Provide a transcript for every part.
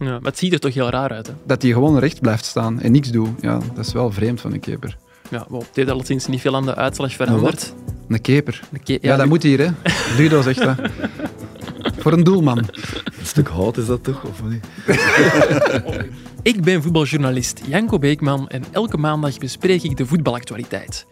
Ja, maar het ziet er toch heel raar uit, hè? Dat hij gewoon recht blijft staan en niks doet. Ja, dat is wel vreemd van een keeper. Ja, wow, het heeft alleszins niet veel aan de uitslag veranderd. Een keper. De ke- Ja, dat moet hier, hè. Ludo zegt dat. Voor een doelman. Een stuk hout is dat toch, of niet? Ik ben voetbaljournalist Janko Beekman en elke maandag bespreek ik de voetbalactualiteit.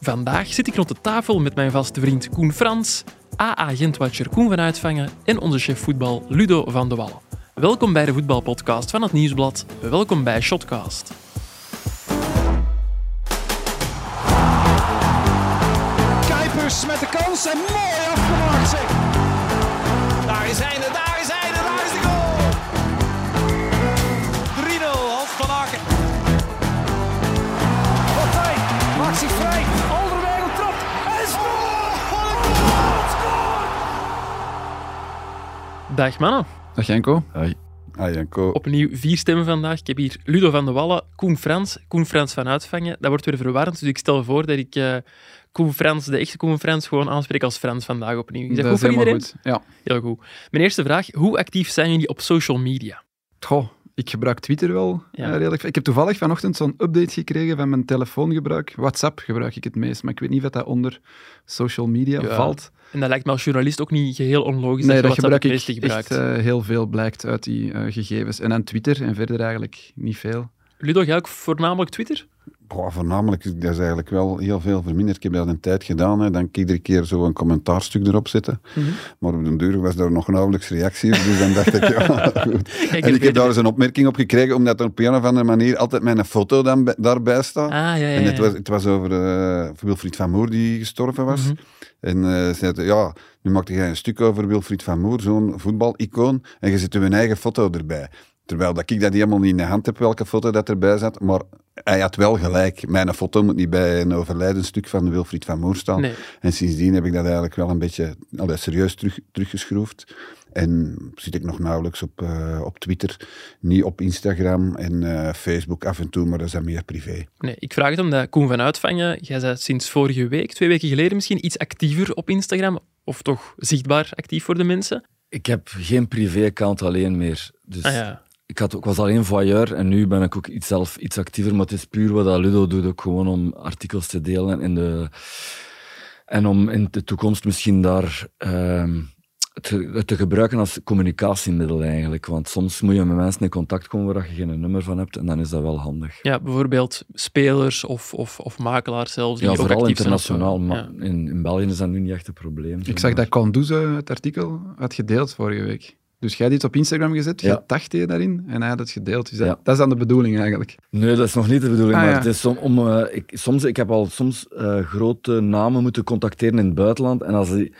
Vandaag zit ik rond de tafel met mijn vaste vriend Koen Frans, AA-agentwatcher Koen van Uitvangen en onze chef voetbal Ludo van de Wallen. Welkom bij de voetbalpodcast van het Nieuwsblad. Welkom bij Shotcast. Kuipers met de kans en mooi afgemaakt zeg. Daar is hij, daar is hij, daar is de goal! 3-0, Hans van Aken. Partij maakt zich vrij. Alderweireld trapt en goal! Scoort! Dag mannen. Dag Janko. Hoi. Ah, Janko. Opnieuw vier stemmen vandaag. Ik heb hier Ludo van de Wallen, Koen Frans, Koen Frans van Uitvangen. Dat wordt weer verwarrend, dus ik stel voor dat ik eh, Koen Frans, de echte Koen Frans, gewoon aanspreek als Frans vandaag opnieuw. Is dat, goed voor helemaal iedereen? goed. Ja. Heel goed. Mijn eerste vraag, hoe actief zijn jullie op social media? Goh, ik gebruik Twitter wel Ja. eh, redelijk. Ik heb toevallig vanochtend zo'n update gekregen van mijn telefoongebruik. WhatsApp gebruik ik het meest, maar ik weet niet of dat onder social media Ja. valt. En dat lijkt me als journalist ook niet geheel onlogisch Nee, dat je WhatsApp gebruik het meeste gebruikt. echt eh, heel veel, blijkt uit die eh, gegevens. En aan Twitter en verder eigenlijk niet veel. Ludo, jij ook voornamelijk Twitter? Voornamelijk, dat is eigenlijk wel heel veel verminderd. Ik heb dat een tijd gedaan, hè. dan iedere keer zo een commentaarstuk erop zetten. Mhm. Maar op den duur was daar nog nauwelijks reactie op, dus dan dacht ik, ja, goed. Kijk, En ik heb daar eens een opmerking op gekregen, omdat er op een of andere manier altijd mijn foto dan bij- daarbij staat. Ah, ja, ja. En het was, het was over eh, Wilfried van Moer die gestorven was. Mhm. En eh, ze zei, ja, nu maakte jij een stuk over Wilfried van Moer, zo'n voetbalicoon, en je zet je eigen foto erbij. Terwijl dat ik dat helemaal niet in de hand heb, welke foto dat erbij zat. Maar hij had wel gelijk. Mijn foto moet niet bij een overlijdensstuk van Wilfried van Moer staan. Nee. En sindsdien heb ik dat eigenlijk wel een beetje allee, serieus terug, teruggeschroefd. En zit ik nog nauwelijks op, eh, op Twitter, niet op Instagram en eh, Facebook af en toe, maar dat is dan meer privé. Nee, ik vraag het omdat Koen van Uitvangen, jij bent sinds vorige week, twee weken geleden misschien, iets actiever op Instagram, of toch zichtbaar actief voor de mensen. Ik heb geen privé-account alleen meer. Dus Ah ja. Ik, had, ik was alleen voyeur en nu ben ik ook iets, zelf iets actiever. Maar het is puur wat dat Ludo doet, ook gewoon om artikels te delen in de, en om in de toekomst misschien daar ehm, het, het te gebruiken als communicatiemiddel eigenlijk. Want soms moet je met mensen in contact komen waar je geen nummer van hebt en dan is dat wel handig. Ja, bijvoorbeeld spelers of, of, of makelaars zelfs. Die Ja, vooral actief zijn op, internationaal. eh, maar ja. in, in België is dat nu niet echt een probleem. Ik zag dat Conduze het artikel had gedeeld vorige week. Dus jij had iets op Instagram gezet, Ja. jij dacht je daarin en hij had het gedeeld. Dus dat, Ja. dat is dan de bedoeling eigenlijk. Nee, dat is nog niet de bedoeling. Ah, maar ja. het is om, om, eh, ik, soms, ik heb al soms eh, grote namen moeten contacteren in het buitenland. En als, die-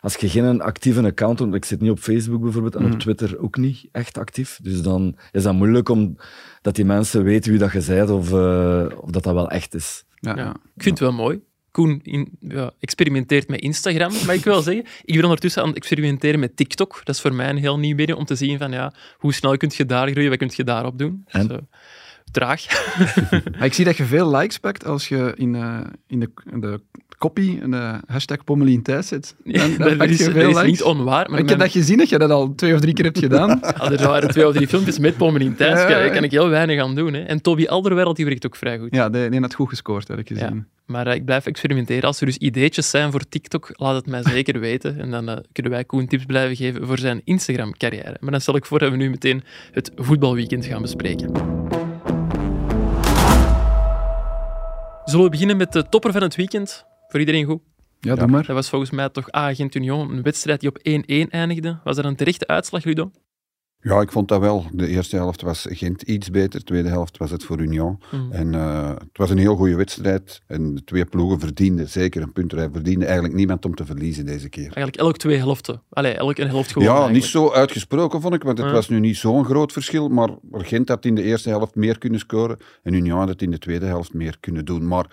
als je geen actieve account hebt, ik zit niet op Facebook bijvoorbeeld en Mhm. op Twitter ook niet echt actief. Dus dan is dat moeilijk om dat die mensen weten wie dat je bent of, eh, of dat dat wel echt is. Ja. Ik vind het wel mooi. Koen in, ja, experimenteert met Instagram, mag ik wel zeggen. Ik ben ondertussen aan het experimenteren met TikTok. Dat is voor mij een heel nieuw medium om te zien van ja, hoe snel kun je daar groeien, wat kun je daarop doen. En? Dus, traag. Maar ik zie dat je veel likes pakt als je in, eh, in, de, in de copy een eh, hashtag Pommelien Thijs. Dan, dan dat is, je dat veel is likes. niet onwaar. Maar ik heb dat gezien dat je dat al twee of drie keer hebt gedaan. Ja, er waren twee of drie filmpjes met Pommelien Thijs. Ja, ja, ja. Daar kan ik heel weinig aan doen. Hè. En Toby Alderweireld die werkt ook vrij goed. ja, die, die had goed gescoord, heb ik gezien. Maar eh, ik blijf experimenteren. Als er dus ideetjes zijn voor TikTok, laat het mij zeker weten. En dan eh, kunnen wij Koen tips blijven geven voor zijn Instagram-carrière. Maar dan stel ik voor dat we nu meteen het voetbalweekend gaan bespreken. Zullen we beginnen met de topper van het weekend? Voor iedereen goed? Ja, doe maar. Dat was volgens mij toch A-agent Union, een wedstrijd die op 1-1 eindigde. Was dat een terechte uitslag, Ludo? Ja, ik vond dat wel. De eerste helft was Gent iets beter, de tweede helft was het voor Union. Mhm. En eh, het was een heel goede wedstrijd. En de twee ploegen verdienden zeker een punt. Er verdiende eigenlijk niemand om te verliezen deze keer. Eigenlijk elk twee helften. Allee, elk een helft gewoon. ja, eigenlijk. niet zo uitgesproken vond ik, want het was nu niet zo'n groot verschil. Maar Gent had in de eerste helft meer kunnen scoren. En Union had het in de tweede helft meer kunnen doen. Maar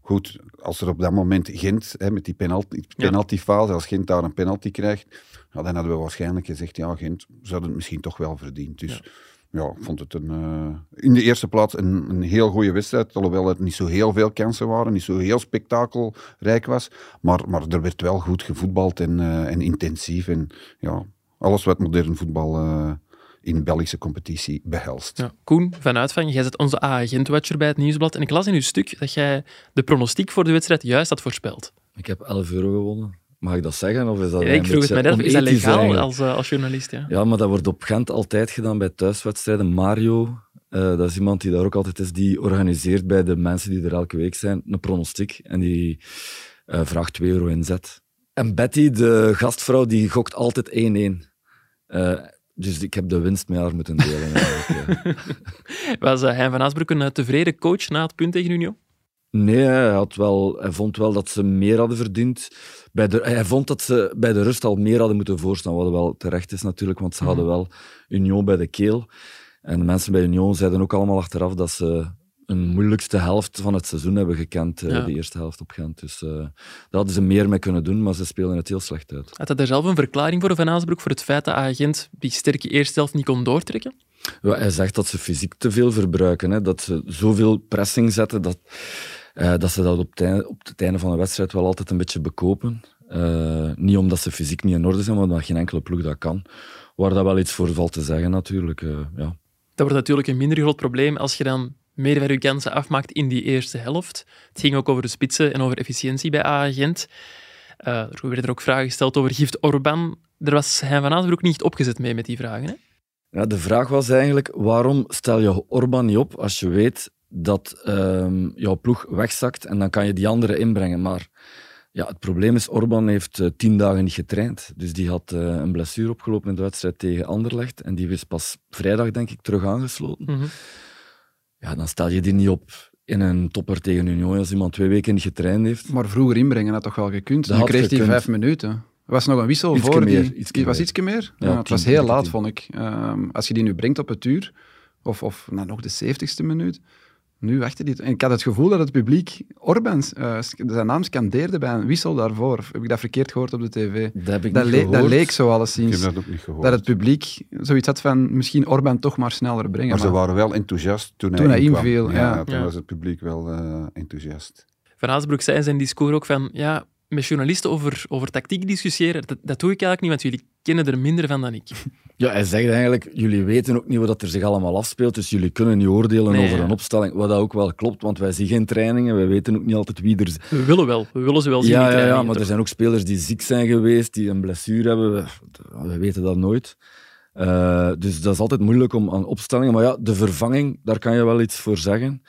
goed, als er op dat moment Gent, hè, met die penalty, penaltyfase, als Gent daar een penalty krijgt, ja, dan hadden we waarschijnlijk gezegd, ja, Gent zou het misschien toch wel verdiend. Dus ja, ik vond het een, eh, in de eerste plaats een, een heel goede wedstrijd. Alhoewel het niet zo heel veel kansen waren, niet zo heel spektakelrijk was. Maar, maar er werd wel goed gevoetbald en, eh, en intensief. En ja, alles wat modern voetbal eh, in Belgische competitie behelst. Ja. Koen, van Uitvang, jij zit onze agent-watcher bij het Nieuwsblad. En ik las in uw stuk dat jij de pronostiek voor de wedstrijd juist had voorspeld. Ik heb 11 euro gewonnen. Mag ik dat zeggen? Of is dat Ja, ik vroeg het mij is dat legaal eigenlijk? als, eh, als journalist? Ja. Ja, maar dat wordt op Gent altijd gedaan bij thuiswedstrijden. Mario, eh, dat is iemand die daar ook altijd is, die organiseert bij de mensen die er elke week zijn een pronostiek. En die eh, vraagt 2 euro inzet. En Betty, de gastvrouw, die gokt altijd 1-1. Eh, dus ik heb de winst met haar moeten delen. Was Hein van Aasbroek een tevreden coach na het punt tegen Union? Nee, hij, had wel, hij vond wel dat ze meer hadden verdiend. Bij de, hij vond dat ze bij de rust al meer hadden moeten voorstaan, wat wel terecht is natuurlijk, want ze hadden wel Union bij de keel. En de mensen bij Union zeiden ook allemaal achteraf dat ze een moeilijkste helft van het seizoen hebben gekend, eh, Ja. de eerste helft op Gent. Dus eh, daar hadden ze meer mee kunnen doen, maar ze speelden het heel slecht uit. Had hij daar zelf een verklaring voor, Van Aasbroek, voor het feit dat agent die sterke eerste helft niet kon doortrekken? Ja, hij zegt dat ze fysiek te veel verbruiken. Hè? Dat ze zoveel pressing zetten dat, eh, dat ze dat op het, einde, op het einde van de wedstrijd wel altijd een beetje bekopen. Eh, niet omdat ze fysiek niet in orde zijn, maar omdat geen enkele ploeg dat kan. Waar dat wel iets voor valt te zeggen natuurlijk. eh, ja. Dat wordt natuurlijk een minder groot probleem als je dan meer van je kansen afmaakt in die eerste helft. Het ging ook over de spitsen en over efficiëntie bij A-agent. Eh, er werden er ook vragen gesteld over Gift Orban. Er was Hein van Aasbroek niet opgezet mee met die vragen. Hè? Ja, de vraag was eigenlijk, waarom stel je Orban niet op als je weet dat ehm, jouw ploeg wegzakt en dan kan je die andere inbrengen. Maar ja, het probleem is, Orban heeft eh, tien dagen niet getraind. Dus die had eh, een blessure opgelopen in de wedstrijd tegen Anderlecht en die is pas vrijdag, denk ik, terug aangesloten. Mhm. Ja, dan stel je die niet op in een topper tegen Union als iemand twee weken niet getraind heeft. Maar vroeger inbrengen had toch wel gekund? Had kreeg hij vijf minuten. Er was nog een wissel Ietske voor meer, die... ietske die was meer. ietsje meer? Ja, Ja, het was heel laat, tien. vond ik. Ehm, als je die nu brengt op het uur, of, of nou, nog de zeventigste minuut, nu wachtte die. En ik had het gevoel dat het publiek Orban, eh, zijn naam scandeerde bij een wissel daarvoor. Of Heb ik dat verkeerd gehoord op de tv? Dat heb ik Dat, niet le- gehoord. dat leek zo Ik heb alleszins. dat ook niet gehoord. Dat het publiek zoiets had van misschien Orban toch maar sneller brengen. maar ze waren wel enthousiast toen, Toen hij inviel, ja. toen Ja. was het publiek wel eh, enthousiast. Van Aasbroek zei in zijn discours ook van... Ja, met journalisten over, over tactiek discussiëren, dat, dat doe ik eigenlijk niet, want jullie kennen er minder van dan ik. Ja, hij zegt eigenlijk, jullie weten ook niet wat er zich allemaal afspeelt, dus jullie kunnen niet oordelen Nee, over ja. een opstelling, wat dat ook wel klopt, want wij zien geen trainingen, wij weten ook niet altijd wie er... We willen wel, we willen ze wel zien Ja, ja, ja, maar er zijn ook spelers die ziek zijn geweest, die een blessure hebben, we, we weten dat nooit. Eh, dus dat is altijd moeilijk om aan opstellingen, maar ja, de vervanging, daar kan je wel iets voor zeggen.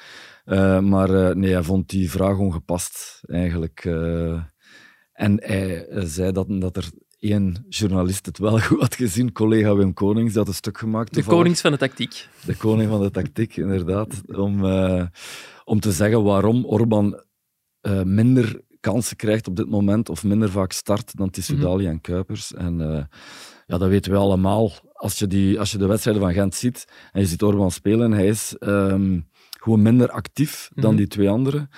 Eh, maar eh, nee, hij vond die vraag ongepast, eigenlijk. En hij eh, zei dat, dat er één journalist het wel goed had gezien, collega Wim Konings, die had een stuk gemaakt. De toevallig. konings van de tactiek. De koning van de tactiek, inderdaad. Om, eh, om te zeggen waarom Orban eh, minder kansen krijgt op dit moment, of minder vaak start dan Tissoudali en Kuipers. En ja, dat weten we allemaal. Als je, die, als je de wedstrijden van Gent ziet, en je ziet Orban spelen, hij is ehm, gewoon minder actief dan Mhm. die twee anderen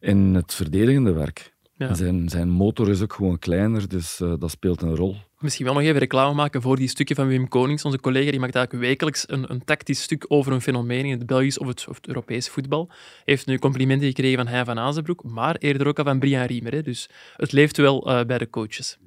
in het verdedigende werk. Ja. Zijn, zijn motor is ook gewoon kleiner, dus eh, dat speelt een rol. Misschien wel nog even reclame maken voor die stukken van Wim Konings. Onze collega die maakt eigenlijk wekelijks een, een tactisch stuk over een fenomeen in het Belgisch of het, of het Europese voetbal. Heeft nu complimenten gekregen van Hein van Azenbroek, maar eerder ook al van Brian Riemer. Hè. Dus het leeft wel eh, bij de coaches.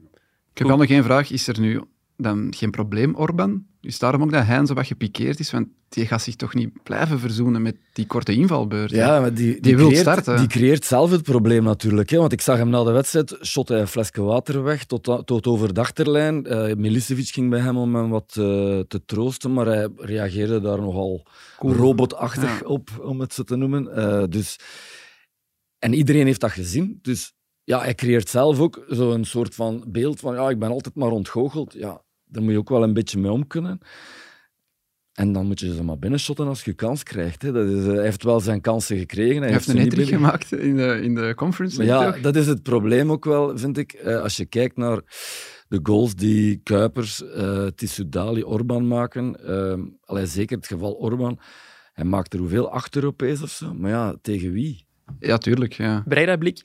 Ik heb wel nog één vraag. Is er nu dan geen probleem, Orban? Is daarom ook dat Hein zo wat gepikeerd is? Want die gaat zich toch niet blijven verzoenen met die korte invalbeurt? Ja, maar die, die, Die wil creëert, starten. die creëert zelf het probleem natuurlijk. Hè? Want ik zag hem na de wedstrijd, shot hij een flesje water weg tot, tot over de achterlijn. Milicevic ging bij hem om hem wat eh, te troosten, maar hij reageerde daar nogal robotachtig Ja. op, om het zo te noemen. Eh, dus, en iedereen heeft dat gezien. Dus ja, hij creëert zelf ook zo'n soort van beeld van ja, ik ben altijd maar ontgoocheld. Ja, daar moet je ook wel een beetje mee om kunnen. En dan moet je ze maar binnenshotten als je kans krijgt. Hè. Dat is, eh, hij heeft wel zijn kansen gekregen. Hij, Hij heeft ze een binnen- gemaakt in de, in de conference ja, toch? dat is het probleem ook wel, vind ik. Eh, als je kijkt naar de goals die Kuipers, eh Tissoudali, Orban maken. allee, zeker het geval Orban. Hij maakt er hoeveel? Acht Europees of zo? Maar ja, tegen wie? Ja, tuurlijk. Ja. Breida blik.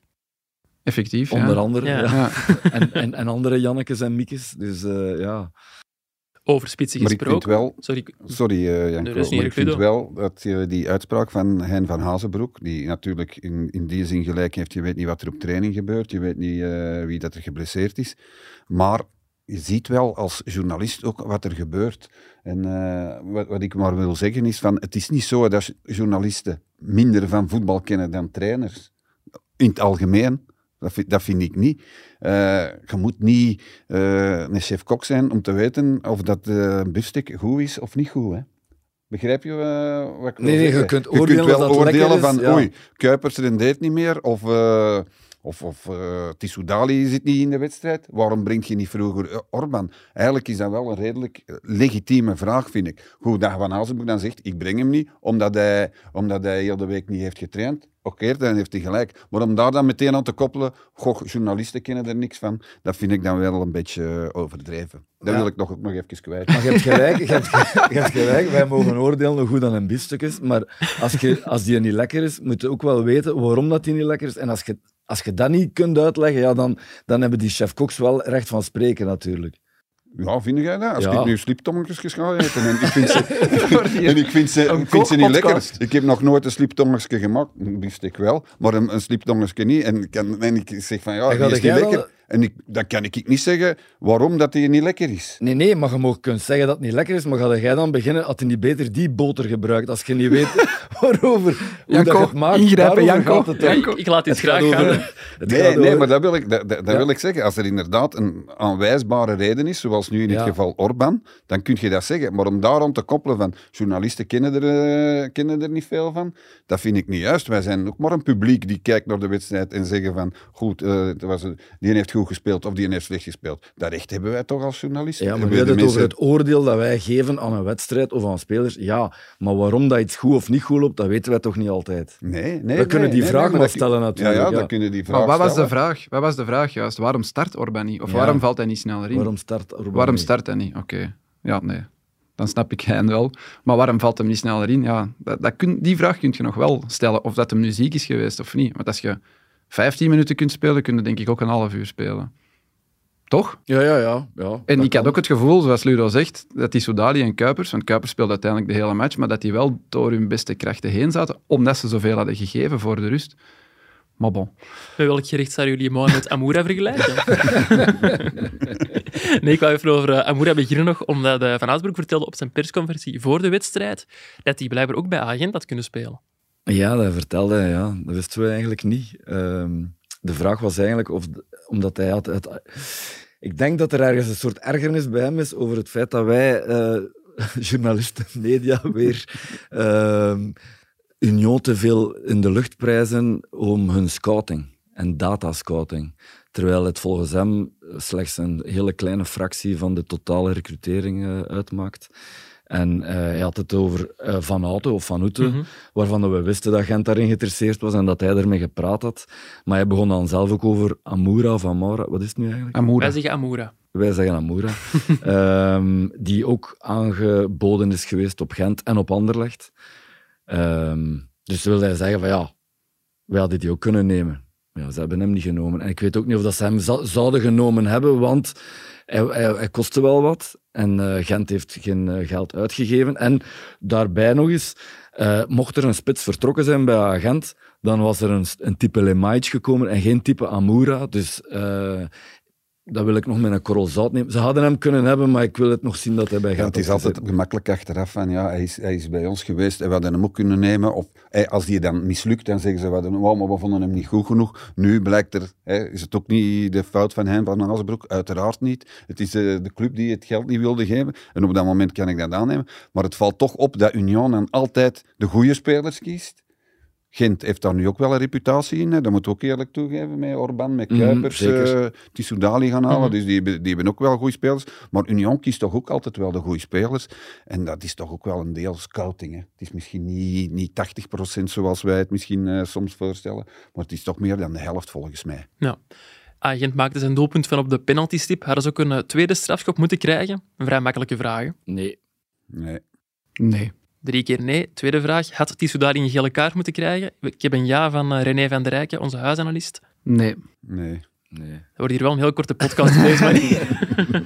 Effectief, ja. Onder andere. Ja. En, en, en andere Jannekes en Miekes. Dus eh, ja. Over spitsen Maar ik gesproken. vind wel, Sorry, sorry eh, Janko, maar ik vind Ludo. wel dat eh, die uitspraak van Hein van Hazenbroek, die natuurlijk in, in die zin gelijk heeft, je weet niet wat er op training gebeurt, je weet niet eh, wie dat er geblesseerd is, maar je ziet wel als journalist ook wat er gebeurt. En eh, wat, wat ik maar wil zeggen is van, het is niet zo dat journalisten minder van voetbal kennen dan trainers. In het algemeen. Dat vind, dat vind ik niet. Eh, je moet niet eh, een chef-kok zijn om te weten of dat uh, biefstuk goed is of niet goed. Hè? Begrijp je uh, wat ik Nee, nee, je kunt je oordelen kunt wel oordelen van, ja. oei, Kuipers rendeert niet meer, of, eh of, of eh, Tissou Dali zit niet in de wedstrijd. Waarom breng je niet vroeger eh, Orban? Eigenlijk is dat wel een redelijk eh, legitieme vraag, vind ik. Goed, dat Van Azenbroek dan zegt, ik breng hem niet, omdat hij, omdat hij heel de week niet heeft getraind. Oké, dan heeft hij gelijk. Maar om daar dan meteen aan te koppelen, goh, journalisten kennen er niks van, dat vind ik dan wel een beetje eh, overdreven. Dat Ja. wil ik nog, nog even kwijt. Maar je hebt gelijk, je hebt, je hebt gelijk. Wij mogen oordelen hoe goed een biefstuk is. Maar als, je, als die niet lekker is, moet je ook wel weten waarom dat die niet lekker is. En als je, als je dat niet kunt uitleggen, ja, dan, dan hebben die chef-koks wel recht van spreken natuurlijk. Ja, vind jij dat? Als Ja. ik nu sliptongetjes ga eten en ik vind ze, en ik vind ze, ik vind ze niet lekker. Ik heb nog nooit een sliptongetje gemaakt, een biefstuk wel, maar een, een niet. En, ik kan, en ik zeg van ja, die is niet lekker. En ik, dan kan ik niet zeggen waarom dat die niet lekker is. Nee, nee, maar je mag kunnen zeggen dat het niet lekker is, maar ga jij dan beginnen, had je niet beter die boter gebruikt, als je niet weet waarover, hoe Janko, dat je het maakt, ingrijpen, daarover Janko. gaat het Ja, dan. ik, ik laat dit graag gaan. over- het Nee, gaat nee over- maar dat wil, ik, dat, dat, dat Ja. wil ik zeggen. Als er inderdaad een aanwijsbare reden is, zoals nu in het Ja. geval Orban, dan kun je dat zeggen. Maar om daarom te koppelen van journalisten kennen er, eh, kennen er niet veel van, dat vind ik niet juist. Wij zijn ook maar een publiek die kijkt naar de wedstrijd en zeggen van goed, eh, was een- die heeft goed gespeeld of die heeft slecht gespeeld. Dat recht hebben wij toch als journalisten. Ja, maar nu wij heb de je het over het oordeel dat wij geven aan een wedstrijd of aan spelers. Ja, maar waarom dat iets goed of niet goed loopt, dat weten wij toch niet altijd. Nee, nee, We kunnen nee, die nee, vraag nee, maar dat- stellen natuurlijk, Ja, ja, ja. dan kunnen die vraag Maar wat was, de vraag? wat was de vraag juist? Waarom start Orban niet? Of Ja. waarom valt hij niet sneller in? Waarom start Orban Waarom start hij niet? Oké. Ja, nee. Dan snap ik hen wel. Maar waarom valt hem niet sneller in? Ja, dat, dat kun, die vraag kun je nog wel stellen. Of dat hem nu ziek is geweest of niet. Want als je 15 minuten kunt spelen, kun je denk ik ook een half uur spelen. Toch? Ja, ja, ja. ja En ik had ook het gevoel, zoals Ludo zegt, dat die Soudali en Kuipers, want Kuipers speelde uiteindelijk de hele match, maar dat die wel door hun beste krachten heen zaten, omdat ze zoveel hadden gegeven voor de rust. Maar bon. Met welk gerecht zouden jullie Mohamed Amoura vergelijken? nee, ik wou even over eh, Amoura beginnen nog, omdat eh, Van Aasbroek vertelde op zijn persconferentie voor de wedstrijd dat hij blijkbaar ook bij Agent had kunnen spelen. Ja, dat vertelde hij, ja. Dat wisten we eigenlijk niet. Ehm, de vraag was eigenlijk of, omdat hij had... Het, ik denk dat er ergens een soort ergernis bij hem is over het feit dat wij, eh, journalisten, media, weer ehm, Union te veel in de lucht prijzen om hun scouting en datascouting. Terwijl het volgens hem slechts een hele kleine fractie van de totale recrutering uitmaakt. En eh, hij had het over eh, Van Houten of Van Houten, Mhm. waarvan dat we wisten dat Gent daarin geïnteresseerd was en dat hij ermee gepraat had. Maar hij begon dan zelf ook over Amoura of Amora. Wat is het nu eigenlijk? Amoura. Wij zeggen Amoura. Wij zeggen Amoura. Ehm, die ook aangeboden is geweest op Gent en op Anderlecht. Ehm, dus wilde hij zeggen van ja, wij hadden die ook kunnen nemen. Ja, ze hebben hem niet genomen. En ik weet ook niet of dat ze hem zouden genomen hebben, want hij, hij, hij kostte wel wat. En eh, Gent heeft geen eh, geld uitgegeven. En daarbij nog eens, eh, mocht er een spits vertrokken zijn bij Gent, dan was er een, een type Lemaic gekomen en geen type Amoura. Dus dat wil ik nog met een korrel zout nemen. Ze hadden hem kunnen hebben, maar ik wil het nog zien dat hij bij Ja, Gent het is altijd gemakkelijk achteraf van ja, hij is, hij is bij ons geweest en we hadden hem ook kunnen nemen. Of hey, als die dan mislukt, dan zeggen ze we, hadden, wow, maar we vonden hem niet goed genoeg. Nu blijkt er, is het ook niet de fout van hem, van Hazenbroek? Uiteraard niet. Het is eh, de club die het geld niet wilde geven. En op dat moment kan ik dat aannemen. Maar het valt toch op dat Union dan altijd de goede spelers kiest. Gent heeft daar nu ook wel een reputatie in. Hè. Dat moet ik ook eerlijk toegeven met Orban, met Mhm, Kuipers, zeker. eh Tissou Dali gaan halen. Mhm. Dus die, hebben- die hebben ook wel goede spelers. Maar Union kiest toch ook altijd wel de goede spelers. En dat is toch ook wel een deel scouting. Hè. Het is misschien niet, niet 80% zoals wij het misschien eh, soms voorstellen. Maar het is toch meer dan de helft volgens mij. Ja. Agent maakte zijn doelpunt van op de penaltystip. Hadden ze ook een eh, tweede strafschop moeten krijgen? Een vrij makkelijke vraag. hè. Nee. Nee. Nee. Drie keer nee. Tweede vraag. Had Tissoudali een gele kaart moeten krijgen? Ik heb een ja van eh, René van der Rijken, onze huisanalist. Nee. Nee. nee. Dat wordt hier wel een heel korte podcast deze manier.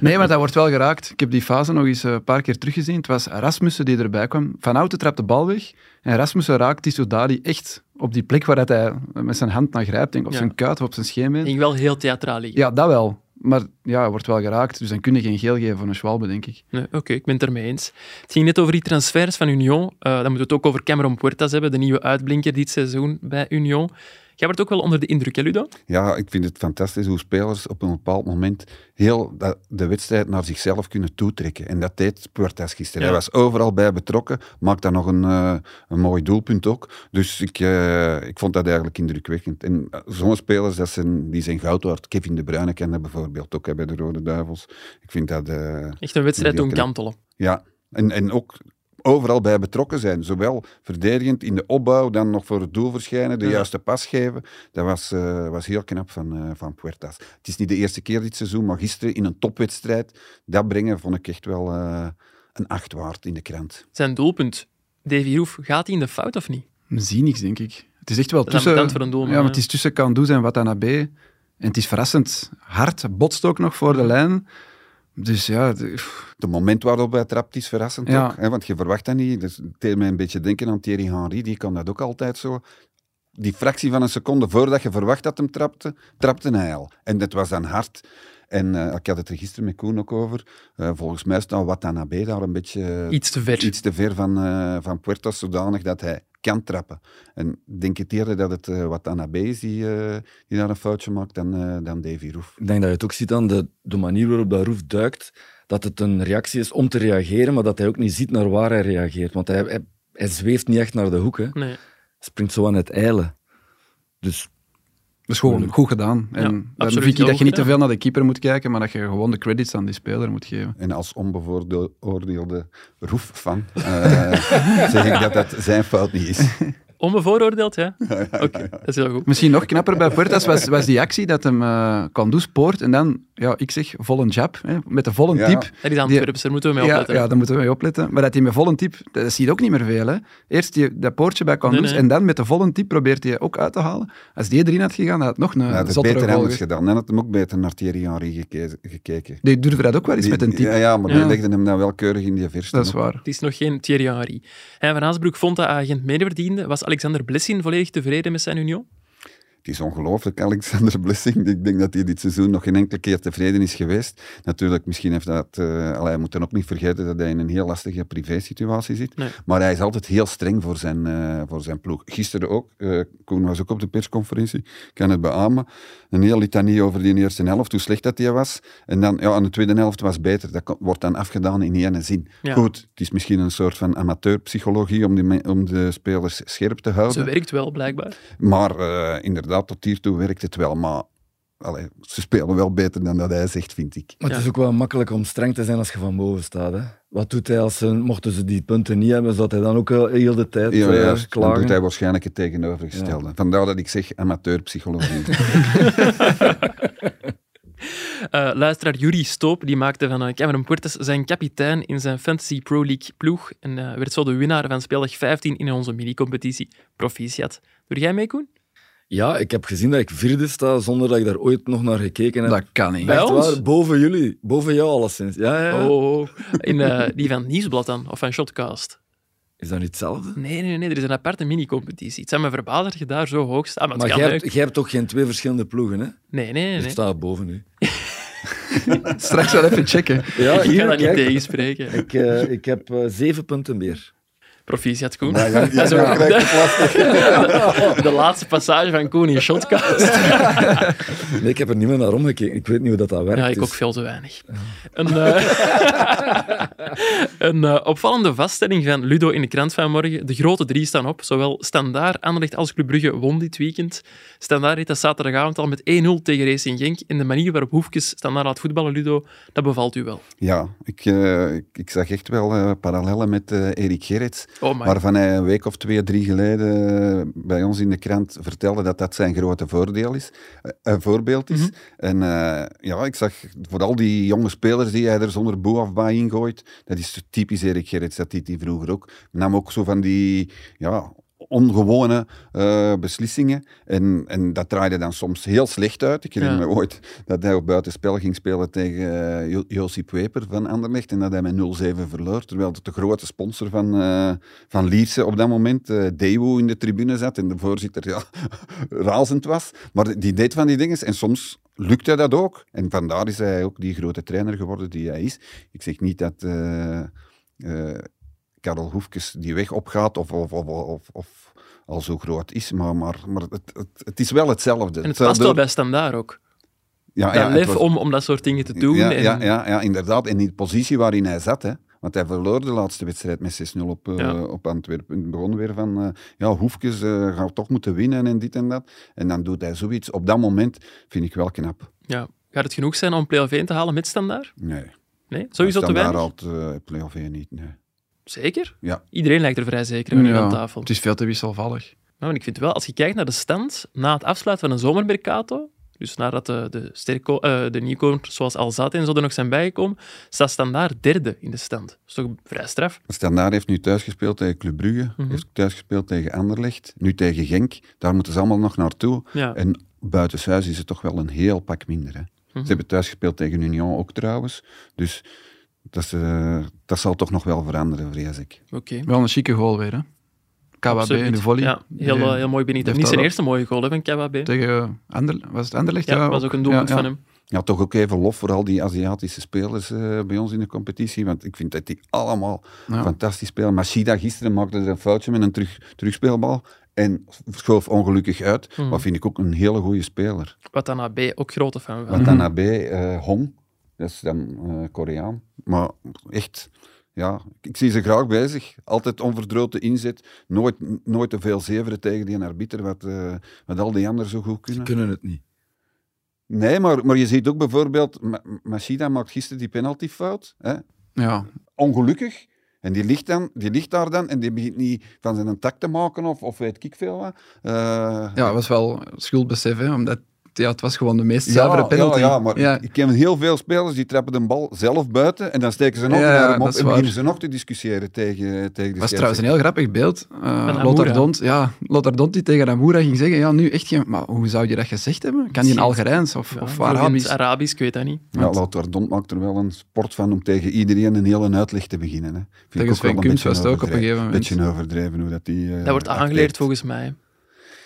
Nee, maar dat wordt wel geraakt. Ik heb die fase nog eens eh, een paar keer teruggezien. Het was Rasmussen die erbij kwam. Van Houten trapt de bal weg. En Rasmussen raakt die Soudali echt op die plek waar dat hij met zijn hand naar grijpt. Denk, op Ja. zijn kuit of op zijn scheenbeen. ging wel heel theatraal liggen. Ja, dat wel. Maar ja, wordt wel geraakt, dus dan kun je geen geel geven voor een Schwalbe, denk ik. Oké, ik ben het ermee eens. Het ging net over die transfers van Union. Eh, dan moeten we het ook over Cameron Puertas hebben, de nieuwe uitblinker dit seizoen bij Union. Jij wordt ook wel onder de indruk, hè, Ludo? Ja, ik vind het fantastisch hoe spelers op een bepaald moment heel de wedstrijd naar zichzelf kunnen toetrekken. En dat deed Puertas gisteren. Ja. Hij was overal bij betrokken, maakte dan nog een, eh, een mooi doelpunt ook. Dus ik, eh, ik vond dat eigenlijk indrukwekkend. En eh, zo'n spelers, dat zijn, die zijn goud waard. Kevin De Bruyne kan dat bijvoorbeeld ook hè, bij de Rode Duivels. Ik vind dat... eh, Echt een wedstrijd doen kantelen. ja, en, en ook overal bij betrokken zijn. Zowel verdedigend in de opbouw, dan nog voor het doel verschijnen, de Ja. juiste pas geven. Dat was, eh, was heel knap van, eh, van Puertas. Het is niet de eerste keer dit seizoen, maar gisteren in een topwedstrijd, dat brengen vond ik echt wel eh, een acht waard in de krant. Zijn doelpunt. Davy Roef, gaat hij in de fout of niet? We zien niks, denk ik. Het is echt wel tussen... voor een doelman, ja, maar het is tussen Kandus en Watanabe. En het is verrassend hard. Botst ook nog voor de lijn. Dus ja, de- moment waarop hij trapt is verrassend Ja. ook, hè, want je verwacht dat niet. Dus het deed mij een beetje denken aan Thierry Henry, die kan dat ook altijd zo. Die fractie van een seconde voordat je verwacht dat hem trapte, trapte hij al. En dat was dan hard. En eh, ik had het er gisteren met Koen ook over. Eh, volgens mij staat Watanabe daar een beetje Iets te ver. iets te ver van, eh van Puertas, zodanig dat hij kan trappen. En ik denk het eerder dat het eh Watanabe is die, eh, die daar een foutje maakt dan, eh, dan Davy Roef. Ik denk dat je het ook ziet aan de, de manier waarop dat Roef duikt, dat het een reactie is om te reageren, maar dat hij ook niet ziet naar waar hij reageert. Want hij, hij, hij zweeft niet echt naar de hoek, hè. Hij Nee. springt zo aan het eilen. Dus dat is gewoon goed gedaan. En vind ik dat je niet te veel naar de keeper moet kijken, maar dat je gewoon de credits aan die speler moet geven. En als onbevooroordeelde roeffan uh, zeg ik dat dat zijn fout niet is. Onbevooroordeeld, ja? Oké, dat is heel goed. Misschien nog knapper bij Puertas was, was die actie dat hem uh, Kandus poort en dan, ja, ik zeg, vol een jab, hè, met de volle Ja. tip. Dat is Antwerps, daar moeten we mee Ja, opletten. ja, daar moeten we mee opletten. Maar dat hij met volle tip, dat zie je ook niet meer veel. Hè. Eerst die, dat poortje bij Kandus Nee, nee. en dan met de volle tip probeert hij ook uit te halen. Als die erin had gegaan, had het nog een Hij had het zottere beter anders gedaan. Dan had hem ook beter naar Thierry Henry geke- gekeken. Die durfde dat ook wel eens Die- met een tip. Ja, ja maar Ja. die legde hem dan wel keurig in die verste. dat is waar. Het is nog geen Thierry Henry. En Van Aasbroek vond dat agent mede verdiende. Was Alexander Blessin volledig tevreden met zijn union? Is ongelooflijk, Alexander Blessing. Ik denk dat hij dit seizoen nog geen enkele keer tevreden is geweest. Natuurlijk, misschien heeft dat... eh allee, hij moet dan ook niet vergeten dat hij in een heel lastige privésituatie zit. Nee. Maar hij is altijd heel streng voor zijn, eh, voor zijn ploeg. Gisteren ook. eh Koen was ook op de persconferentie. Ik kan het beamen. Een heel litanie over die eerste helft, hoe slecht dat die was. En dan, ja, aan de tweede helft was beter. Dat wordt dan afgedaan in één zin. Ja. Goed, het is misschien een soort van amateurpsychologie om, die om de spelers scherp te houden. Ze werkt wel, blijkbaar. Maar eh, inderdaad, tot hiertoe werkt het wel. Maar allee, ze spelen wel beter dan dat hij zegt, vind ik. Maar Ja. het is ook wel makkelijk om streng te zijn als je van boven staat. Hè? Wat doet hij als ze, mochten ze die punten niet hebben, zodat hij dan ook heel de tijd Ja, eh, ja, dan klagen? doet hij waarschijnlijk het tegenovergestelde. Vandaar dat ik zeg amateurpsychologie. Eh, luisteraar Yuri Stoop die maakte van eh, Cameron Puertas zijn kapitein in zijn Fantasy Pro League ploeg en werd zo de winnaar van speeldag 15 in onze mini-competitie. Proficiat. Doe jij mee, Koen? Ja, ik heb gezien dat ik vierde sta zonder dat ik daar ooit nog naar gekeken heb. Dat kan niet. Bij Echt ons? waar, boven jullie. Boven jou alleszins. Ja, ja, ja. Oh, in eh, die van Nieuwsblad dan, of van Shotcast. Is dat niet hetzelfde? Nee, nee, nee, er is een aparte mini-competitie. Het zijn me verbaasd dat je daar zo hoog staat. Maar Maar kan jij hebt, jij hebt toch geen twee verschillende ploegen, hè? Nee, nee, nee. Ik nee. sta boven u. Straks wel even checken. Ja, Ik ga hier, dat niet kijk. tegenspreken. Ik, eh, ik heb eh, zeven punten meer. Proficiat, Koen. Ja, ja, Dat is ja, ook krijgt de, de laatste passage van Koen in Shotcast. Nee, ik heb er niet meer naar omgekeken. Ik weet niet hoe dat, dat werkt. Ja, ik dus- ook veel te weinig. Een, eh, een eh, opvallende vaststelling van Ludo in de krant van morgen. De grote drie staan op. Zowel Standaard, Anderlecht als Club Brugge won dit weekend. Standaard reed dat zaterdagavond al met 1-0 tegen Racing Genk. En de manier waarop Hoefkes Standaard laat voetballen, Ludo, dat bevalt u wel. Ja, ik, eh, ik, ik zag echt wel parallellen met Erik Gerrits. Oh. Waarvan hij een week of twee, drie geleden eh, bij ons in de krant vertelde dat dat zijn grote voordeel is, eh, een voorbeeld is. Mhm. En eh, ja, ik zag vooral die jonge spelers die hij er zonder boe of bij ingooit, dat is typisch Erik Gerrits, dat deed hij vroeger ook. Nam ook zo van die, ja, ongewone eh, beslissingen. En, en dat draaide dan soms heel slecht uit. Ik herinner Ja. me ooit dat hij op buitenspel ging spelen tegen Jo- Josip Weper van Anderlecht. En dat hij met 0-7 verloor. Terwijl de grote sponsor van, eh, van Lierse op dat moment, Daewoo, in de tribune zat. En de voorzitter ja, razend was. Maar die deed van die dingen. En soms lukte dat ook. En vandaar is hij ook die grote trainer geworden die hij is. Ik zeg niet dat... Karel Hoefkes die weg opgaat of, of, of, of, of al zo groot is, maar, maar, maar het, het, het is wel hetzelfde. En het past wel bij standaard ook. ja, ja, lef was- om, om dat soort dingen te doen. Ja, en, ja, ja, ja, inderdaad. En in de positie waarin hij zat, hè. Want hij verloor de laatste wedstrijd met 6-0 op, eh, op Antwerpen. Het begon weer van, eh, ja, Hoefkes eh, gaat toch moeten winnen en dit en dat. En dan doet hij zoiets. Op dat moment vind ik wel knap. Ja. Gaat het genoeg zijn om play-off 1 te halen met standaard? Nee. Nee? Sowieso te Standaard weinig? haalt uh, play-off 1 niet, nee. Zeker? Ja. Iedereen lijkt er vrij zeker Ja, aan tafel. Het is veel te wisselvallig. Nou, en ik vind wel, als je kijkt naar de stand na het afsluiten van een zomermercato, dus nadat de, de, sterko, eh, de nieuwkomers zoals Alzate en zo er nog zijn bijgekomen, staat standaard derde in de stand. Dat is toch vrij straf? Standaard heeft nu thuis gespeeld tegen Club Brugge, Mhm. heeft thuis gespeeld tegen Anderlecht, nu tegen Genk. Daar moeten ze allemaal nog naartoe. Ja. En buitenshuis is het toch wel een heel pak minder. Hè. Mhm. Ze hebben thuis gespeeld tegen Union ook trouwens. Dus dat, is, eh, dat zal toch nog wel veranderen, vrees ik. Oké. Wel een chique goal weer, hè? KWB Absoluut. in de volley. Ja, heel, eh, heel mooi heeft Niet zijn eerste mooie goal hè, van KWB. Tegen Ander, was het Anderlecht? Ja, dat was ook een doelpunt Ja, ja. van hem. Ja, toch ook even lof voor al die Aziatische spelers eh, bij ons in de competitie. Want ik vind dat die allemaal Ja. fantastisch spelen. Machida gisteren maakte er een foutje met een terug, terugspeelbal. En schoof ongelukkig uit. Maar vind ik ook een hele goede speler. Wat dan AB ook grote fan van. AB, eh Hong, dat is dan eh, Koreaan. Maar echt, ja, ik zie ze graag bezig. Altijd onverdroten inzet. Nooit, nooit te veel zeveren tegen die arbiter, wat, eh, wat al die anderen zo goed Ze kunnen. kunnen het niet. Nee, maar, maar je ziet ook bijvoorbeeld, Ma- Machida maakt gisteren die penaltyfout. Hè? Ja, Ongelukkig. En die ligt, dan, die ligt daar dan en die begint niet van zijn tak te maken of, of weet ik veel wat. Eh, ja, het was wel schuldbesef, hè, omdat ja, het was gewoon de meest zuivere ja, penalty. Ja, ja, maar Ja. ik- ken heel veel spelers die trappen de bal zelf buiten en dan steken ze nog Ja, naar hem op en waar. beginnen ze nog te discussiëren tegen, tegen de was trouwens een heel grappig beeld. Uh. Lothar Dont, ja, Lothar Dont die tegen Amoura ging zeggen, ja, nu echt geen... Maar hoe zou je dat gezegd hebben? Kan die in Misschien- Algerijns of, Ja, of vloeiend Arabisch? Arabisch, ik weet dat niet. Ja, Lothar Dont maakt er wel een sport van om tegen iedereen een hele uitleg te beginnen. Hè. Vind ik Tegen ook Sven een was het ook op een overdreven. gegeven moment. beetje overdreven hoe dat die... eh, Dat wordt aangeleerd acteert. volgens mij.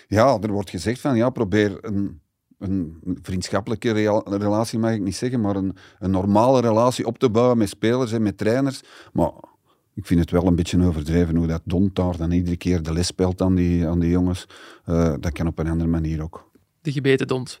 Ja, er wordt gezegd van, ja, probeer een, een vriendschappelijke relatie, mag ik niet zeggen, maar een, een normale relatie op te bouwen met spelers en met trainers. Maar ik vind het wel een beetje overdreven hoe dat Don daar dan iedere keer de les speelt aan die, aan jongens. Eh, dat kan op een andere manier ook. De gebeten dond.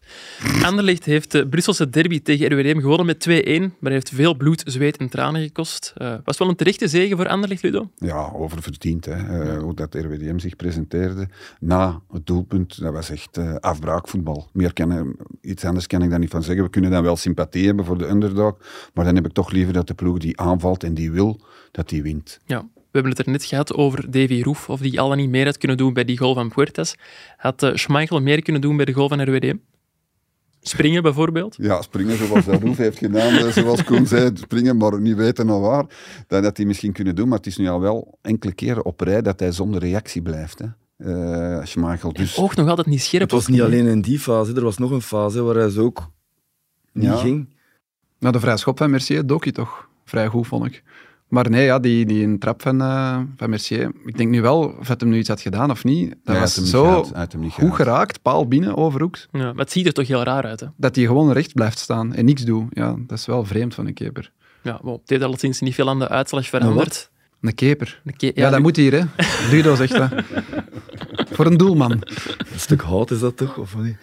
Anderlecht heeft de Brusselse derby tegen RWDM gewonnen met 2-1, maar heeft veel bloed, zweet en tranen gekost. Eh, was wel een terechte zege voor Anderlecht, Ludo? Ja, oververdiend. Hè. Eh, Hoe dat RWDM zich presenteerde na het doelpunt, dat was echt eh, afbraakvoetbal. Meer kan iets anders kan ik daar niet van zeggen. We kunnen dan wel sympathie hebben voor de underdog, maar dan heb ik toch liever dat de ploeg die aanvalt en die wil, dat die wint. Ja. We hebben het er net gehad over Davy Roef, of die al dan niet meer had kunnen doen bij die goal van Puertas. Had eh, Schmeichel meer kunnen doen bij de goal van RWDM? Springen bijvoorbeeld? Ja, springen zoals dat Roef heeft gedaan, eh, zoals Koen zei, springen, maar niet weten naar waar. Dat had hij misschien kunnen doen, maar het is nu al wel enkele keren op rij dat hij zonder reactie blijft. Hè. Eh, Schmeichel, dus... Oog nog altijd niet scherp. Het was niet alleen in die fase, er was nog een fase waar hij zo ook niet Ja. ging. Nou, de vrije schop van Mercier dook hij toch vrij goed, vond ik. Maar nee, ja, die, die een trap van, eh, van Mercier. Ik denk nu wel of het hem nu iets had gedaan of niet. Dat hij was hem niet zo had hem niet goed geraakt, paal binnen, overhoeks, Ja, maar het ziet er toch heel raar uit, hè? dat hij gewoon recht blijft staan en niks doet. Ja, dat is wel vreemd van een keeper. Ja, bon, het heeft alleszins niet veel aan de uitslag veranderd. Een keper. Een ke- Ja, dat moet hier, hè. Ludo zegt dat. Voor een doelman. Een stuk hout is dat toch? Of niet?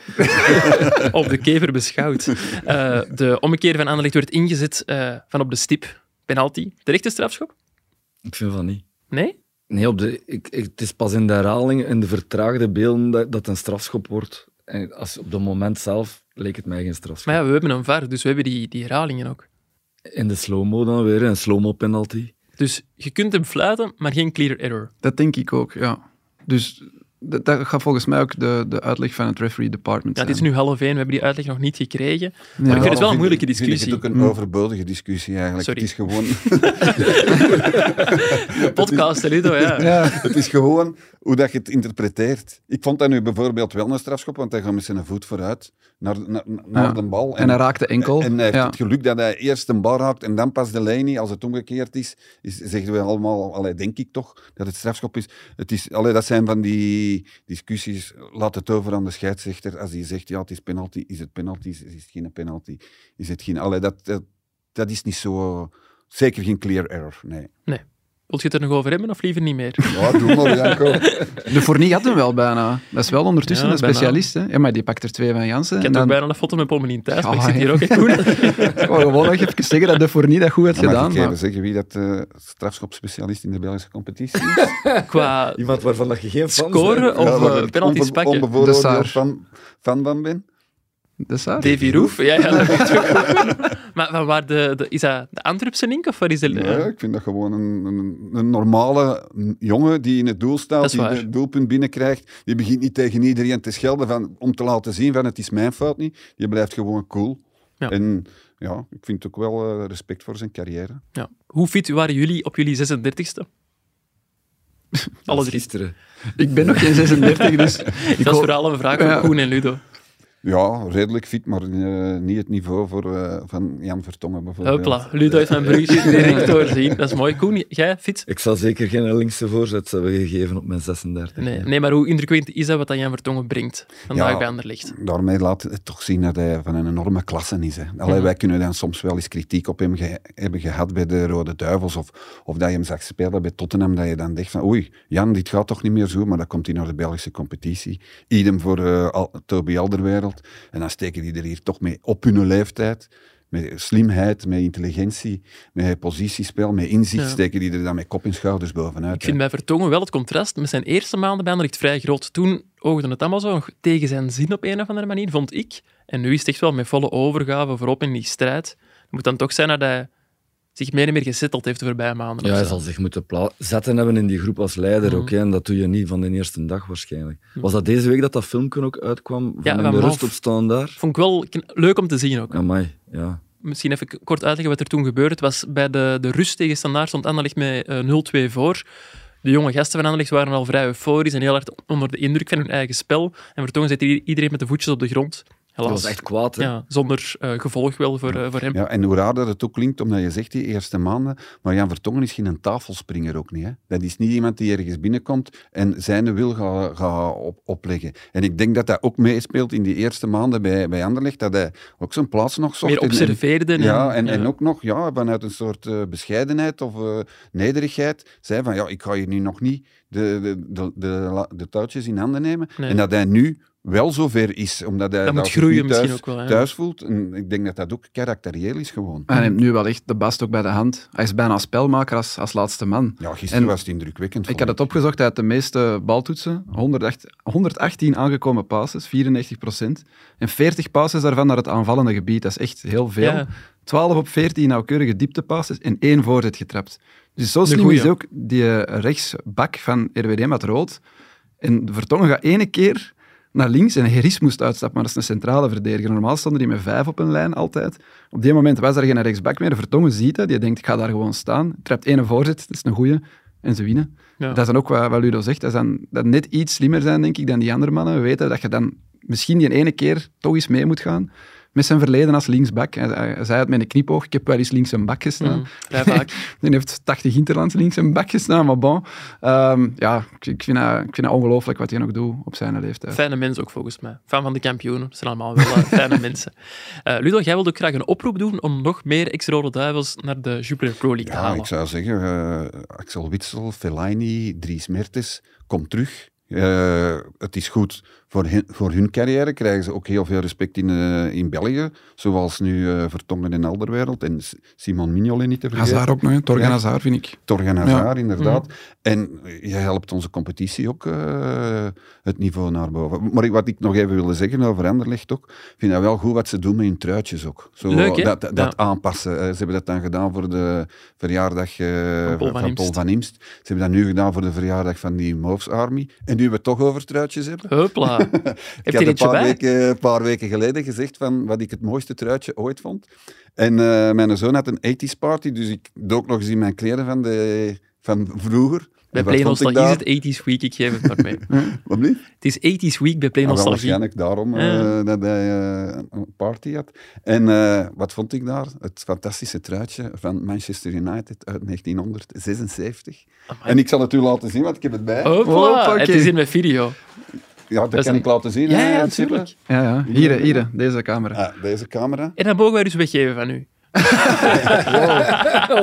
op de kever beschouwd. Eh, de ommekeer van Anderlecht werd ingezet eh, van op de stip. Penalty. Terechte strafschop? Ik vind van niet. Nee? Nee, op de, ik, ik, het is pas in de herhaling, in de vertraagde beelden, dat, dat een strafschop wordt. En als, op het moment zelf leek het mij geen strafschop. Maar ja, we hebben een VAR, dus we hebben die, die herhalingen ook. In de slow-mo dan weer, een slow-mo penalty. Dus je kunt hem fluiten, maar geen clear error. Dat denk ik ook, ja. Dus dat, dat gaat volgens mij ook de, de uitleg van het referee department Ja, het is nu half één, we hebben die uitleg nog niet gekregen. Maar Ja. ik vind het wel een moeilijke discussie. vind ik het ook een overbodige discussie eigenlijk. Sorry. Het is gewoon... De podcast, Ludo, ja. Ja, Het is gewoon hoe dat je het interpreteert. Ik vond dat nu bijvoorbeeld wel een strafschop, want hij gaat met zijn voet vooruit naar, naar, naar Ja. de bal. En hij raakte enkel. En hij heeft Ja. het geluk dat hij eerst een bal raakt en dan pas de lijn niet. Als het omgekeerd is, is zeggen we allemaal, allee, denk ik toch, dat het strafschop is. Het is allee, dat zijn van die discussies. Laat het over aan de scheidsrechter. Als hij zegt, ja, het is penalty, is het penalty, is het geen penalty, is het geen... Allee, dat, dat, dat is niet zo... Zeker geen clear error, nee. Wilt je het er nog over hebben of liever niet meer? Ja, doe maar, Janko. De Fournier had hem wel bijna. Dat is wel ondertussen Ja, een specialist. Hè? Ja, maar die pakt er twee van Jansen. Ik en heb ook dan bijna een foto met Pommelien thuis, maar ik zit hier ook echt goed. Ik wou gewoon nog even zeggen dat de Fournier dat goed had Dan mag gedaan. ik even Maar... zeggen wie dat eh strafschopspecialist in de Belgische competitie is. Qua Iemand waarvan dat je geen fan scoren of ik penalties onbe- pakken. De onbevooroordeeld Saar. van, fan van ben. Dus dat? Davy Roef, ja, ja, dat weet ik ook. Maar van waar de, de, is dat de Antwerpse link of waar is de... Ja, ik vind dat gewoon een, een, een normale jongen die in het doel staat, die waar. het doelpunt binnenkrijgt. Die begint niet tegen iedereen te schelden van, om te laten zien van het is mijn fout niet. Die blijft gewoon cool. Ja. En ja, ik vind ook wel eh, respect voor zijn carrière. Ja. Hoe fit waren jullie op jullie 36e? Alle drie. Gisteren. Ik ben nog geen 36, dus... Dat is vooral een vraag van Ja. Koen en Ludo. Ja, redelijk fit, maar eh, niet het niveau voor, eh, van Jan Vertongen bijvoorbeeld. Hopla, Ludo heeft mijn bruggetje direct doorzien. Dat is mooi. Koen, jij fit? Ik zal zeker geen linkse voorzet hebben gegeven op mijn 36. Nee, nee, maar hoe indrukwekkend is dat wat dat Jan Vertongen brengt vandaag Ja. bij Anderlecht? Daarmee laat het toch zien dat hij van een enorme klasse is. Hè. Allee. Wij kunnen dan soms wel eens kritiek op hem ge- hebben gehad bij de Rode Duivels. Of, of dat je hem zag spelen bij Tottenham. Dat je dan dacht van oei, Jan, dit gaat toch niet meer zo. Maar dan komt hij naar de Belgische competitie. Idem voor eh, Al- Toby En dan steken die er hier toch mee op hun leeftijd. Met slimheid, met intelligentie, met positiespel, met inzicht. Ja. Steken die er dan met kop en schouders bovenuit. Ik vind bij Vertongen wel het contrast met zijn eerste maanden bij Anderlecht vrij groot. Toen oogde het allemaal zo nog tegen zijn zin op een of andere manier, vond ik. En nu is het echt wel met volle overgave voorop in die strijd. Het moet dan toch zijn dat hij zich meer en meer gezetteld heeft de voorbije maanden. Ja, hij zal zich moeten zetten hebben in die groep als leider Mhm. ook. Hè, en dat doe je niet van de eerste dag waarschijnlijk. Was dat deze week dat dat filmpje ook uitkwam? Van Ja, in van de rust op staan daar? Vond ik wel leuk om te zien ook. Amai, ja. Misschien even kort uitleggen wat er toen gebeurde. Het was bij de, de rust tegen Standaard stond Anderlecht met eh, 0-2 voor. De jonge gasten van Anderlecht waren al vrij euforisch en heel hard onder de indruk van hun eigen spel. En Vertongen i- iedereen met de voetjes op de grond. Dat was echt kwaad, hè? Ja, zonder eh, gevolg wel voor, eh, voor hem. Ja, en hoe raar dat het ook klinkt, omdat je zegt die eerste maanden, maar Jan Vertongen is geen tafelspringer ook niet. Hè? Dat is niet iemand die ergens binnenkomt en zijn wil gaat ga op, opleggen. En ik denk dat dat ook meespeelt in die eerste maanden bij, bij Anderlecht, dat hij ook zijn plaats nog zocht. Meer En- en- observeerde. En, ja, en, en ook nog ja, vanuit een soort eh, bescheidenheid of eh, nederigheid zei van ja, ik ga hier nu nog niet de, de, de, de, la- de touwtjes in handen nemen. Nee. En dat hij nu wel zover is, omdat hij Dat moet zich nu groeien misschien thuis, ook wel, thuis voelt. En ik denk dat dat ook karakterieel is gewoon. Hij neemt nu wel echt de bast ook bij de hand. Hij is bijna spelmaker als, als laatste man. Ja, gisteren En was het indrukwekkend. Ik had het opgezocht, hij had de meeste baltoetsen. 108 118 aangekomen passes, 94 procent. En 40 passes daarvan naar het aanvallende gebied. Dat is echt heel veel. Ja. 12 op 14 nauwkeurige dieptepasses en één voorzet getrapt. Dus zo slim is ook die eh, rechtsbak van RWD met rood. En de Vertongen gaat ene keer naar links en Heris moest uitstappen, maar dat is een centrale verdediger. Normaal stonden die met vijf op een lijn altijd. Op die moment was er geen rechtsbak meer. De Vertongen ziet dat, die denkt, ik ga daar gewoon staan. Trapt één voorzet, dat is een goeie. En ze winnen. Ja. Dat is dan ook wat, wat Ludo zegt. Dat is dan dat net iets slimmer zijn, denk ik, dan die andere mannen. We weten dat je dan misschien die ene keer toch eens mee moet gaan met zijn verleden als linksbak. Hij, hij hij zei het met een knipoog, ik heb wel eens links een bak gestaan. Mm, vrij vaak. Die heeft 80 interlands links een bak gestaan, maar bon. Ehm, ja, ik, ik vind dat, ik vind dat ongelooflijk wat hij nog doet op zijn leeftijd. Fijne mensen ook volgens mij. Fan van de kampioenen. Dat zijn allemaal wel eh, fijne mensen. Eh Ludo, jij wilde ook graag een oproep doen om nog meer ex-Rode Duivels naar de Jupiler Pro League te Ja, halen. ik zou zeggen, eh, Axel Witsel, Fellaini, Dries Mertens, kom terug. Eh, het is goed voor hun, voor hun carrière, krijgen ze ook heel veel respect in, eh, in België, zoals nu eh, Vertongen in Alderwereld en Simon Mignolet niet te vergeten. Hazard ook nog. Torgan Ja. Hazard, vind ik. Torgan Hazard, inderdaad. Mhm. En je helpt onze competitie ook eh, het niveau naar boven. Maar wat ik nog even wilde zeggen over Anderlecht ook, ik vind dat wel goed wat ze doen met hun truitjes ook. Zo, Leuk, hè? Dat, dat Ja. aanpassen. Ze hebben dat dan gedaan voor de verjaardag eh, Van Paul van Imst. van Imst. Ze hebben dat nu gedaan voor de verjaardag van die Moves Army. En nu we het toch over truitjes hebben. Hopla. Heb Ik er een paar weken, paar weken geleden gezegd van wat ik het mooiste truitje ooit vond. En eh, mijn zoon had een 80s party, dus ik dook nog eens in mijn kleren van de van vroeger. Bij Play Nostalgie is het 80s Week, ik geef het maar mee. Wat blieft? het is 80s Week bij Play Nostalgie. waarschijnlijk daarom eh, dat hij eh, een party had. En wat vond ik daar? Het fantastische truitje van Manchester United uit 1976. En ik zal het u laten zien, want ik heb het bij. Hopla, Hoppakee. het is in mijn video. Ja, dat kan een- ik laten zien. Ja, ja, natuurlijk. Ja, ja. Hier, hier, deze camera. Ah, deze camera. En dat mogen wij dus weggeven van u.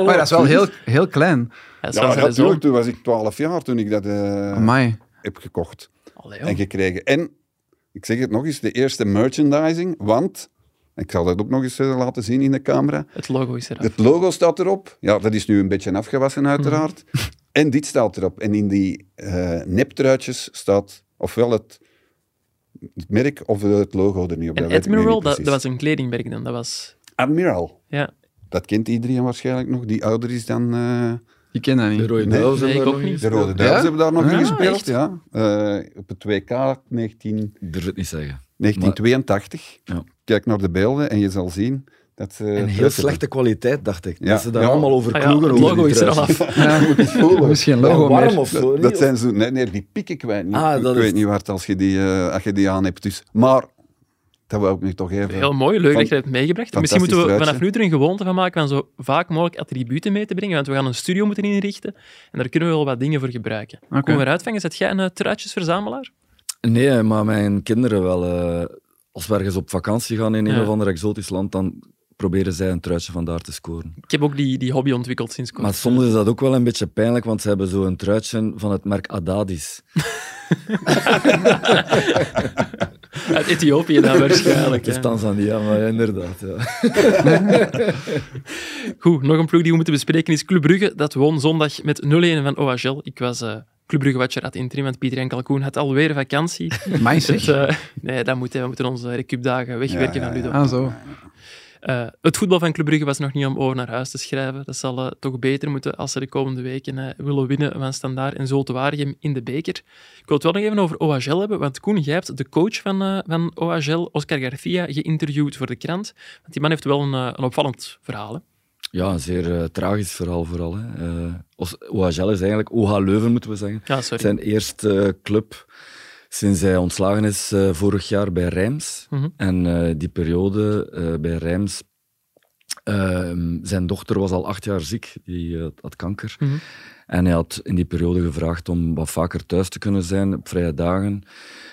Maar dat is wel heel, heel klein. Dat is Ja, zijn natuurlijk. Toen was ik 12 jaar toen ik dat eh, heb gekocht Allee, en gekregen. En, ik zeg het nog eens, de eerste merchandising, want, ik zal dat ook nog eens eh, laten zien in de camera, Het logo is het logo staat erop. Ja, dat is nu een beetje afgewassen uiteraard. Mhm. En dit staat erop. En in die eh neptruitjes staat ofwel het, het merk of het logo er niet op. En dat ik Admiral, dat, dat was een kledingmerk dan. Dat was... Admiral. Ja. Dat kent iedereen waarschijnlijk nog, die ouder is dan... eh, Je kent dat niet. De Rode Nee, Duivels nee, hebben ik daar nog niet. De gespeeld. Rode Duivels Ja? hebben daar nog Ah, in gespeeld, echt? ja. Eh, op het WK 19, Ik durf het niet zeggen. 1982. Ja. Kijk naar de beelden en je zal zien dat. En heel slechte kwaliteit, dacht ik. Ja. Dat ze daar Ja. allemaal over Ah ja, kloegen. het logo is er al af. Ja, moet misschien logo warm meer. of zo. Dat, zijn zo... Nee, nee, die piek ik weet niet. Ah, ik dat weet is- niet waar het als je die, eh, als je die aan hebt. Dus, maar, dat wil ik nu toch even... Heel mooi, leuk Van- dat je het hebt meegebracht. Misschien moeten we truitje. vanaf nu er een gewoonte van maken van zo vaak mogelijk attributen mee te brengen, want we gaan een studio moeten inrichten en daar kunnen we wel wat dingen voor gebruiken. Komen we eruit vangen? Zet jij een uh, truitjesverzamelaar? Nee, maar mijn kinderen wel. eh, als we ergens op vakantie gaan in een Ja. of ander exotisch land, dan proberen zij een truitje van daar te scoren. Ik heb ook die, die hobby ontwikkeld sinds kort. Maar soms is dat ook wel een beetje pijnlijk, want ze hebben zo een truitje van het merk Adadis. Uit Ethiopië dan waarschijnlijk. Het is. Tanzania, maar inderdaad. Ja. Goed, nog een ploeg die we moeten bespreken is Club Brugge. Dat won zondag met 0-1 van OHL. Ik was eh Club Brugge-watcher at interim, want Pieter en Kalkoen had alweer vakantie. Zeg. Dus, eh, nee, dat moet, hè. we moeten onze recupdagen wegwerken Ja, ja, van Ludo. Ah, zo. Eh, het voetbal van Club Brugge was nog niet om over naar huis te schrijven. Dat zal eh, toch beter moeten als ze de komende weken eh, willen winnen van Standaard en Zulte Waregem in de beker. Ik wil het wel nog even over OHL hebben, want Koen, jij hebt de coach van, van OHL, Oscar Garcia, geïnterviewd voor de krant. Want die man heeft wel een, een opvallend verhaal. Hè? Ja, een zeer tragisch verhaal vooral. Hè. OHL is eigenlijk OH Leuven, moeten we zeggen. Ja, sorry. Zijn eerste club sinds hij ontslagen is eh, vorig jaar bij Rijms. Mhm. En eh, die periode eh, bij Rijms, ehm, zijn dochter was al acht jaar ziek, die had kanker. Mhm. En hij had in die periode gevraagd om wat vaker thuis te kunnen zijn op vrije dagen.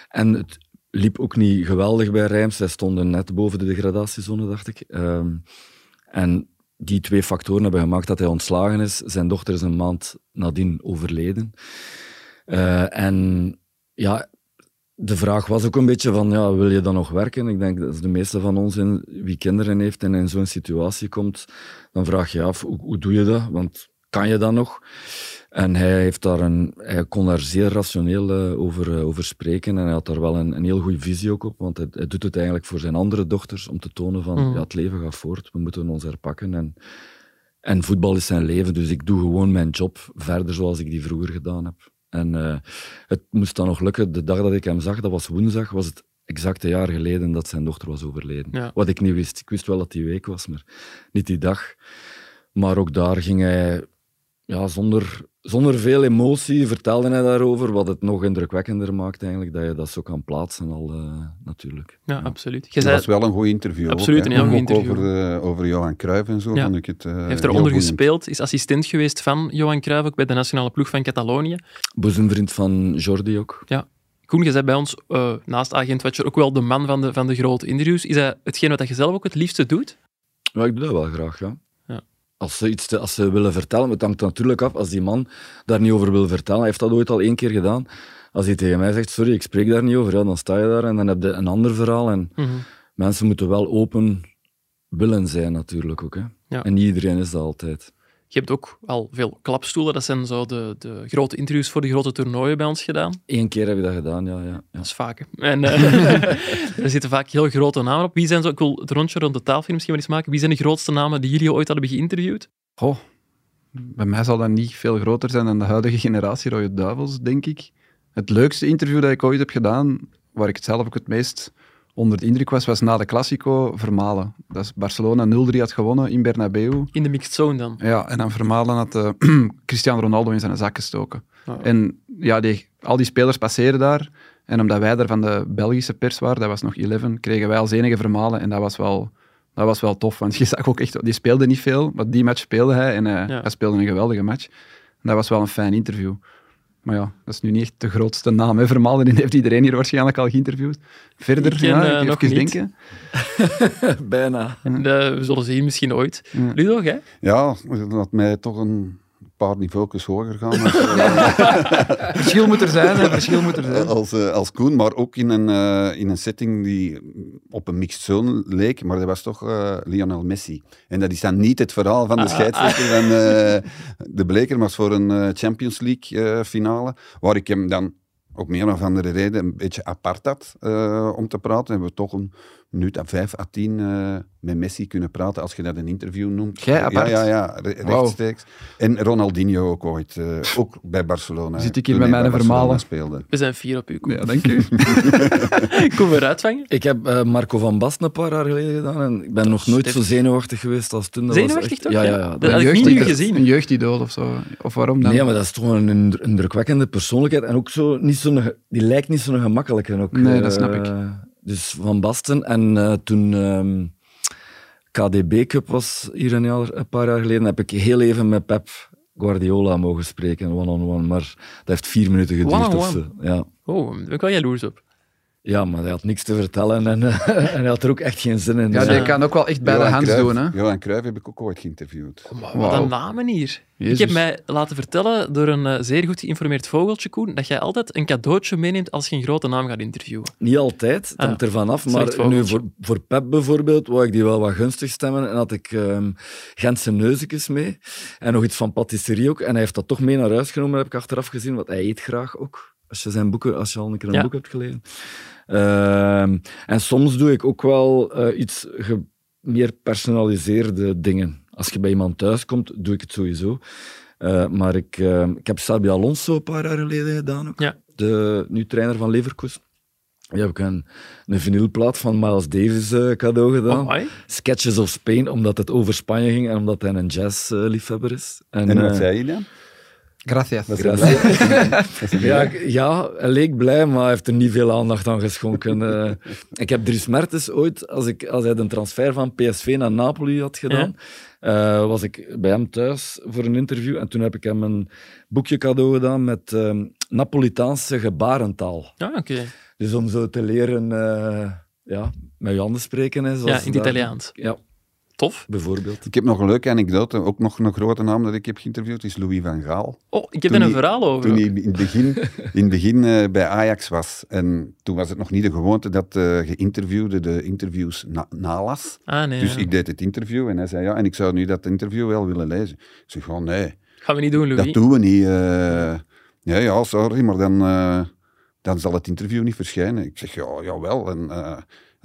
En het liep ook niet geweldig bij Rijms. Zij stonden net boven de degradatiezone, dacht ik. Ehm, en die twee factoren hebben gemaakt dat hij ontslagen is. Zijn dochter is een maand nadien overleden. En ja, de vraag was ook een beetje van, ja, wil je dan nog werken? Ik denk dat de meeste van ons, in, wie kinderen heeft en in zo'n situatie komt, dan vraag je je af, hoe, hoe doe je dat? Want kan je dat nog? En hij, heeft daar een, hij kon daar zeer rationeel eh, over, eh, over spreken en hij had daar wel een, een heel goede visie ook op, want hij, hij doet het eigenlijk voor zijn andere dochters om te tonen van, Mhm. ja, het leven gaat voort, we moeten ons herpakken en, en voetbal is zijn leven, dus ik doe gewoon mijn job verder zoals ik die vroeger gedaan heb. En eh, het moest dan nog lukken. De dag dat ik hem zag, dat was woensdag, was het exact een jaar geleden dat zijn dochter was overleden. Ja. Wat ik niet wist. Ik wist wel dat die week was, maar niet die dag. Maar ook daar ging hij, ja, zonder, zonder veel emotie, vertelde hij daarover, wat het nog indrukwekkender maakt eigenlijk, dat je dat zo kan plaatsen al, eh, natuurlijk. Ja, absoluut. Je Dat was wel een goed interview. Absoluut, ook, een heel goed Ook interview. Over, eh, over Johan Cruijff en zo Ja. vond ik het. eh, hij heeft eronder gespeeld, is assistent geweest van Johan Cruijff, ook bij de nationale ploeg van Catalonië. Boezemvriend van Jordi ook. Koen, je bent bij ons, eh, naast Agent Watcher, ook wel de man van de, van de grote interviews. Is dat hetgeen wat je zelf ook het liefste doet? Ja, ik doe dat wel graag, ja. Als ze iets te- als ze willen vertellen, het hangt natuurlijk af, als die man daar niet over wil vertellen, hij heeft dat ooit al één keer gedaan, als hij tegen mij zegt, sorry, ik spreek daar niet over, ja, dan sta je daar en dan heb je een ander verhaal. En Mhm. mensen moeten wel open willen zijn natuurlijk ook. Hè. Ja. En niet iedereen is dat altijd. Je hebt ook al veel klapstoelen. Dat zijn zo de, de grote interviews voor de grote toernooien bij ons gedaan. Eén keer heb je dat gedaan, ja. ja, ja. Dat is vaak. hè. En eh, er zitten vaak heel grote namen op. Wie zijn zo, ik wil het rondje rond de tafel misschien wel eens maken. Wie zijn de grootste namen die jullie ooit hadden geïnterviewd? Goh, bij mij zal dat niet veel groter zijn dan de huidige generatie Rode Duivels, denk ik. Het leukste interview dat ik ooit heb gedaan, waar ik het zelf ook het meest onder de indruk was, was na de Classico Vermalen. Dat is Barcelona 0-3 had gewonnen in Bernabeu. In de mixed zone dan. Ja, en dan Vermalen had eh, Cristiano Ronaldo in zijn zak gestoken. Ah. En ja, die, al die spelers passeren daar. En omdat wij daar van de Belgische pers waren, dat was nog 11, kregen wij als enige Vermalen. En dat was wel, dat was wel tof, want je zag ook echt... Die speelde niet veel, maar die match speelde hij. En eh, Ja. hij speelde een geweldige match. En dat was wel een fijn interview. Maar ja, dat is nu niet echt de grootste naam. Hè. Vermalen heeft iedereen hier waarschijnlijk al geïnterviewd. Verder, Ik ken, ja, eh, nog even niet. denken. Bijna. En, eh, we zullen zien misschien ooit. Ja. Ludo, hè? Ja, dat mij toch een paar niveaus hoger gaan. als, Verschil moet er zijn, hè. Verschil moet er zijn. als, eh, als Koen, maar ook in een, eh, in een setting die op een mixed zone leek, maar dat was toch eh, Lionel Messi. En dat is dan niet het verhaal van de scheidsrechter van eh, de Bleker, maar voor een eh, Champions League eh, finale, waar ik hem dan op meer of andere reden een beetje apart had eh, om te praten. Hebben we toch een minuut of vijf à tien eh, met Messi kunnen praten, als je dat een interview noemt. Jij apart? Ja, ja, ja, re- rechtstreeks. En Ronaldinho ook ooit, eh, ook bij Barcelona. Zit ik hier met mijn vermalen? speelde. We zijn fier op u. Ja, dank u. Kom weer uitvangen. Ik heb eh, Marco van Basten een paar jaar geleden gedaan en ik ben nog nooit zo zenuwachtig geweest als toen. Dat was Zenuwachtig echt- toch? Ja, ja, ja. Dat had ik niet nu gezien. Een jeugdidool of zo. Of waarom dan? Nee, maar dat is toch een indru- indrukwekkende persoonlijkheid. En ook zo, niet zo'n, ge- die lijkt niet zo'n gemakkelijke. Ook, Nee, dat snap ik. Dus Van Basten. En eh, toen ehm, KDB Cup was hier een, jaar, een paar jaar geleden, heb ik heel even met Pep Guardiola mogen spreken, one-on-one. Maar dat heeft vier minuten geduurd of zo. Ja. Oh, daar ben ik wel jaloers op. ja, maar hij had niks te vertellen en, eh, en hij had er ook echt geen zin in. Ja, Dus, die eh, kan ook wel echt bij de hand Cruijff- doen. Hè? Johan Cruijff heb ik ook ooit geïnterviewd. Wauw. wat een namen hier. Ik heb mij laten vertellen door een eh, zeer goed geïnformeerd vogeltje, Koen, dat jij altijd een cadeautje meeneemt als je een grote naam gaat interviewen. Niet altijd, het Ah, hangt ervan af. Maar nu voor, voor Pep bijvoorbeeld wou ik die wel wat gunstig stemmen en had ik ehm Gentse neuzekes mee en nog iets van patisserie ook. En hij heeft dat toch mee naar huis genomen, heb ik achteraf gezien, want hij eet graag ook. Als je, zijn boeken, als je al een keer een Ja. boek hebt gelezen. Ehm, en soms doe ik ook wel eh, iets ge- meer personaliseerde dingen. Als je bij iemand thuis komt, doe ik het sowieso. Eh, maar ik, ehm, ik heb Sabi Alonso een paar jaar geleden gedaan ook. Ja. De nu trainer van Leverkusen. Die heb ik een, een vinylplaat van Miles Davis eh, cadeau gedaan. Oh. Sketches of Spain, omdat het over Spanje ging en omdat hij een jazzliefhebber is. En wat eh, zei je dan? Gracias. ja, ja, hij leek blij, maar hij heeft er niet veel aandacht aan geschonken. Eh, ik heb Dries Mertens ooit, als, ik, als hij de transfer van PSV naar Napoli had gedaan, eh, was ik bij hem thuis voor een interview. En toen heb ik hem een boekje cadeau gedaan met ehm, Napolitaanse gebarentaal. Ja, oké. Dus om zo te leren eh, ja, met je handen spreken. Hè, zoals Ja, in het Italiaans. Ja, Tof. bijvoorbeeld. Ik heb nog een leuke anekdote, ook nog een grote naam dat ik heb geïnterviewd, is Louis van Gaal. Oh, ik heb er een verhaal over. Toen hij in het begin, in het begin eh, bij Ajax was. En toen was het nog niet de gewoonte dat eh geïnterviewde de interviews na- nalas. Ah, nee. Dus ja. ik deed het interview en hij zei ja, en ik zou nu dat interview wel willen lezen. Ik zeg gewoon nee, Gaan we niet doen, Louis. dat doen we niet. eh. ja, ja, sorry, maar dan, dan zal het interview niet verschijnen. Ik zeg ja, jawel. En,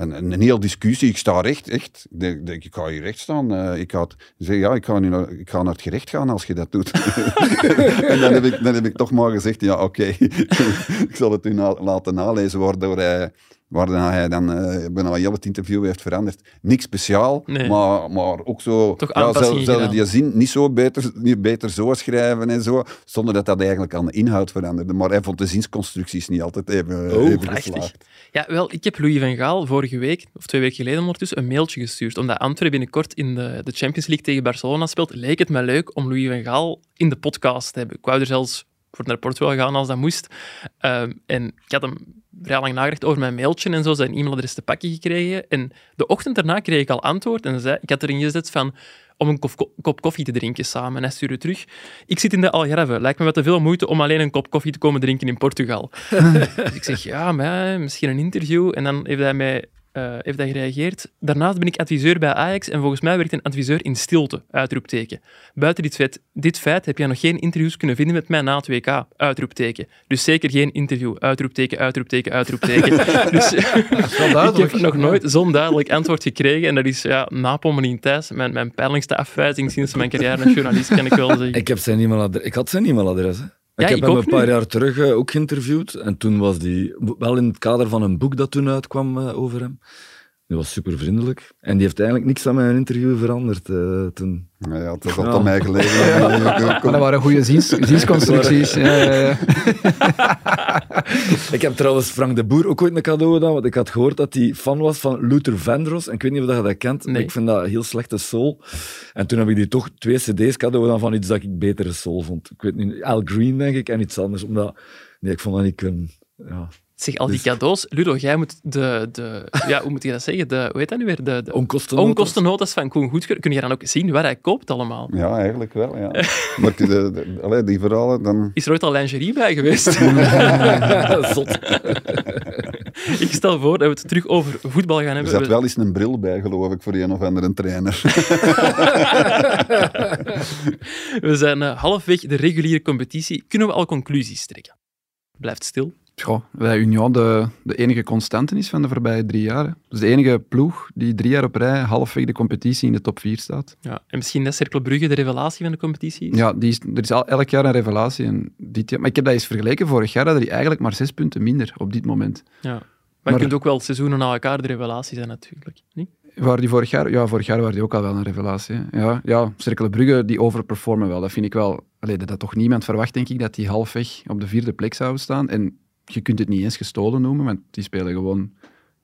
eh, en, en een heel discussie, ik sta recht, echt. Ik denk, denk, ik ga hier recht staan. Eh, ik, ga het, zeg, ja, ik, ga nu naar, ik ga naar het gerecht gaan als je dat doet. en dan heb, ik, dan heb ik toch maar gezegd, ja oké, ik zal het u na- laten nalezen, waardoor hij, waardoor hij dan eh bijna heel het interview heeft veranderd. Niks speciaal, Nee. maar, maar ook zo... Toch ja, gedaan. die zin niet zo beter, niet beter zo schrijven en zo, zonder dat dat eigenlijk aan de inhoud veranderde. Maar hij vond de zinsconstructies niet altijd even, Oh, even geslaagd. Ja, wel, ik heb Louis van Gaal vorige week, of twee weken geleden ondertussen, een mailtje gestuurd. Omdat Antwerpen binnenkort in de, de Champions League tegen Barcelona speelt, leek het me leuk om Louis van Gaal in de podcast te hebben. Ik wou er zelfs voor naar Portugal gaan als dat moest. Ehm, en ik had hem vrij lang nagedacht over mijn mailtje en zo, zijn e-mailadres te pakken gekregen. En de ochtend daarna kreeg ik al antwoord en zei, ik had erin gezet van om een kop koffie te drinken samen. En hij stuurde terug. Ik zit in de Algarve. Lijkt me wat te veel moeite om alleen een kop koffie te komen drinken in Portugal. Dus ik zeg, ja, maar misschien een interview. En dan heeft hij mij eh, heeft hij gereageerd. Daarnaast ben ik adviseur bij Ajax en volgens mij werkt een adviseur in stilte, uitroepteken. Buiten dit feit, dit feit heb je nog geen interviews kunnen vinden met mij na het WK, uitroepteken. Dus zeker geen interview, uitroepteken, uitroepteken, uitroepteken. dus ik heb nog nooit zo'n duidelijk antwoord gekregen en dat is ja, na Pommelien Thijs, mijn, mijn pijnlijkste afwijzing sinds mijn carrière als journalist, kan ik wel zeggen. Ik, heb zijn e-mailadres, ik had zijn e-mailadres. Ja, ik heb ik hem een paar nu. jaar terug eh, ook geïnterviewd. En toen was die wel in het kader van een boek dat toen uitkwam eh, over hem. Die was super vriendelijk. En die heeft eigenlijk niks aan mijn interview veranderd eh, toen. Nou ja, het is Ja. altijd aan mij gelegen. Maar dat waren goede ziens, ziensconstructies. Ja, ja, ja. Ik heb trouwens Frank de Boer ook ooit een cadeau gedaan, want ik had gehoord dat hij fan was van Luther Vandross. En ik weet niet of je dat kent, maar Nee. ik vind dat heel slechte soul. En toen heb ik die toch twee cd's cadeau gedaan van iets dat ik betere soul vond. Ik weet niet, Al Green denk ik, en iets anders. Omdat, nee, ik vond dat niet kunnen. Ja. Zeg, al die Dus- cadeaus. Ludo, jij moet de, de... Ja, hoe moet je dat zeggen? De, hoe heet dat nu weer? De, de Onkostennotas. onkostennotas van Koen Goedkeur. Kun je dan ook zien waar hij koopt allemaal? Ja, eigenlijk wel, ja. Maar de, allee, die verhalen, dan... Is er ooit al lingerie bij geweest? Zot. ik stel voor dat we het terug over voetbal gaan Er hebben. zat We- wel eens een bril bij, geloof ik, voor een of andere trainer. We zijn eh, halfweg de reguliere competitie. Kunnen we al conclusies trekken? Blijft stil. Goh, bij Union de, de enige constante is van de voorbije drie jaar. hè. Dus de enige ploeg die drie jaar op rij halfweg de competitie in de top 4 staat. Ja. En misschien dat Cercle Brugge de revelatie van de competitie is? Ja, die is, er is al, elk jaar een revelatie. En dit jaar, maar ik heb dat eens vergeleken. Vorig jaar hadden die eigenlijk maar zes punten minder op dit moment. Ja. Maar, Maar- je kunt ook wel seizoenen na elkaar de revelatie zijn, natuurlijk. Niet? Waar die vorig jaar, ja, vorig jaar waren die ook al wel een revelatie. hè. Ja, ja Cercle Brugge, die overperformen wel. Dat vind ik wel... Allee, dat had toch niemand verwacht, denk ik, dat die halfweg op de vierde plek zouden staan. En je kunt het niet eens gestolen noemen, want die spelen gewoon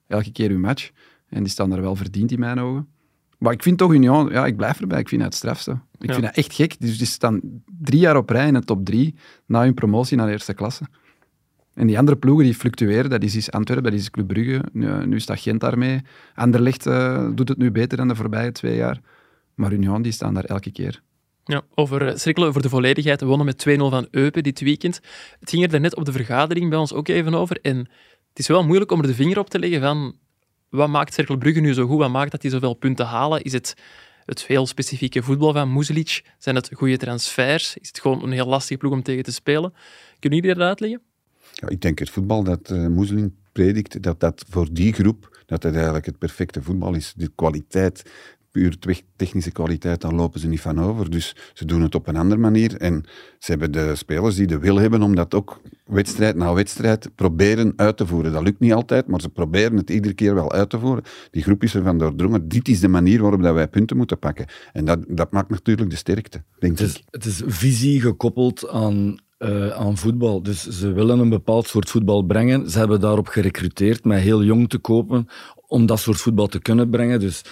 elke keer hun match. En die staan daar wel verdiend in mijn ogen. Maar ik vind toch Union, ja, ik blijf erbij. Ik vind het het strafste. Ik Ja. vind dat echt gek. Dus die staan drie jaar op rij in de top drie na hun promotie naar de eerste klasse. En die andere ploegen die fluctueren, dat is eens Antwerpen, dat is Club Brugge, nu, nu staat Gent daarmee. Anderlecht eh, doet het nu beter dan de voorbije twee jaar. Maar Union, die staan daar elke keer. Ja, over eh, Cercle, over de volledigheid. Wonnen met 2-0 van Eupen dit weekend. Het ging er net op de vergadering bij ons ook even over. En het is wel moeilijk om er de vinger op te leggen van wat maakt Cercle Brugge nu zo goed? Wat maakt dat die zoveel punten halen? Is het het heel specifieke voetbal van Muzelic? Zijn het goede transfers? Is het gewoon een heel lastige ploeg om tegen te spelen? Kunnen jullie dat uitleggen? Ja, ik denk het voetbal dat uh, predikt, dat dat voor die groep, dat dat eigenlijk het perfecte voetbal is. De kwaliteit, puur te- technische kwaliteit, daar lopen ze niet van over. Dus ze doen het op een andere manier. En ze hebben de spelers die de wil hebben om dat ook wedstrijd na wedstrijd proberen uit te voeren. Dat lukt niet altijd, maar ze proberen het iedere keer wel uit te voeren. Die groep is ervan doordrongen. Dit is de manier waarop dat wij punten moeten pakken. En dat, dat maakt natuurlijk de sterkte, denk Het is, ik. het is visie gekoppeld aan, eh, aan voetbal. Dus ze willen een bepaald soort voetbal brengen. Ze hebben daarop gerecruiteerd met heel jong te kopen om dat soort voetbal te kunnen brengen. Dus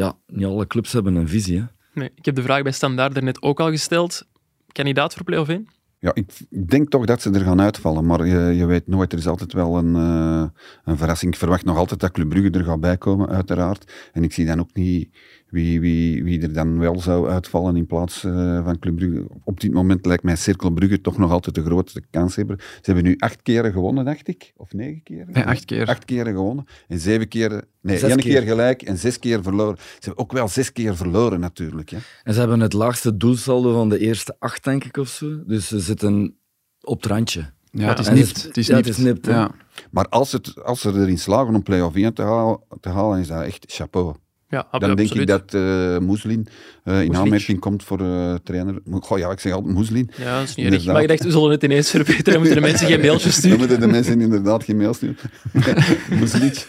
ja, niet alle clubs hebben een visie. Hè. Nee, ik heb de vraag bij Standaard er net ook al gesteld. Kandidaat voor play-off 1? Ja, ik ik denk toch dat ze er gaan uitvallen, maar je, je weet nooit. Er is altijd wel een, eh, een verrassing. Ik verwacht nog altijd dat Club Brugge er gaat bijkomen, uiteraard. En ik zie dan ook niet wie, wie, wie er dan wel zou uitvallen in plaats eh, van Club Brugge. Op dit moment lijkt mij Cirkel Brugge toch nog altijd de grootste kanshebber. Ze hebben nu acht keren gewonnen, dacht ik. Of negen keren? Nee, acht keer. Acht keren gewonnen. En zeven keren... Nee, Zes één keer. keer. gelijk en zes keer verloren. Ze hebben ook wel zes keer verloren, natuurlijk. Ja. En ze hebben het laagste doelsaldo van de eerste acht, denk ik, of zo. Dus ze zitten op het randje. Ja, het is En nipt. Het is ja, het nipt. is nipt, hè. Ja. Maar als, het, als ze erin slagen om play-off 1 te halen, te halen, is dat echt chapeau. Ja, Dan denk absoluut. ik dat eh Moeslin eh, in aanmerking komt voor eh, trainer. Goh, ja, ik zeg altijd Moeslin. Ja, dat is niet erg. Inderdaad. Maar ik dacht, we zullen het ineens verbeteren. Dan moeten de mensen geen mailtjes Dan sturen. moeten de mensen inderdaad geen mail sturen. Moeslic.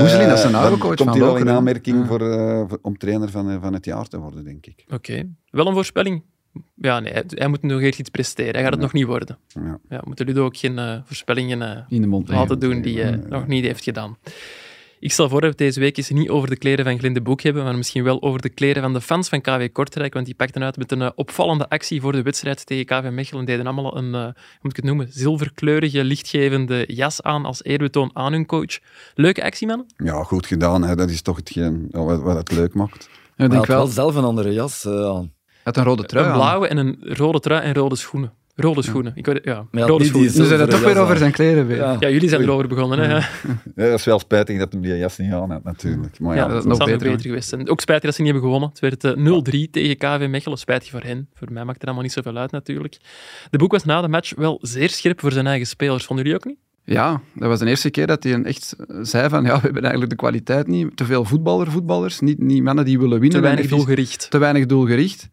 Moeslin, dat is een oude dan coach komt hij wel in aanmerking voor, om trainer van, van het jaar te worden, denk ik. Oké. Wel een voorspelling? Ja, nee, hij- hij moet nog echt iets presteren. Hij gaat het Ja. nog niet worden. Ja. Ja, we moeten Ludo ook geen voorspellingen eh, In de mond laten doen die hij nog niet heeft gedaan. Ik stel voor dat we het deze week eens niet over de kleren van Glinde Boek hebben, maar misschien wel over de kleren van de fans van KW Kortrijk, want die pakten uit met een eh, opvallende actie voor de wedstrijd tegen KV Mechelen en deden allemaal een, eh, hoe moet ik het noemen, zilverkleurige, lichtgevende jas aan als eerbetoon aan hun coach. Leuke actie, mannen? ja, goed gedaan. Hè. Dat is toch hetgeen ja, wat, wat het leuk maakt. Ja, ik denk wel, zelf een andere jas eh, aan. had een rode trui een aan. blauwe en een rode trui en rode schoenen. Rode schoenen. Ik weet, ja, rode schoenen. Ze zijn er toch weer over zijn kleren weer. Ja. Ja, jullie zijn erover begonnen. Hè? Ja, Ja, dat is wel spijtig dat hij die jas niet aan had, natuurlijk. Maar ja, ja, dat dat is nog beter, beter geweest zijn. Ook spijtig dat ze niet hebben gewonnen. Het werd eh, 0-3 tegen KV Mechelen. Spijtig voor hen. Voor mij maakt het allemaal niet zoveel uit, natuurlijk. De boek was na de match wel zeer scherp voor zijn eigen spelers. Vonden jullie ook niet? Ja, dat was de eerste keer dat hij een echt zei van ja, we hebben eigenlijk de kwaliteit niet. Te veel voetballer, voetballers. Niet, niet mannen die willen winnen. Te weinig en doelgericht. te weinig doelgericht.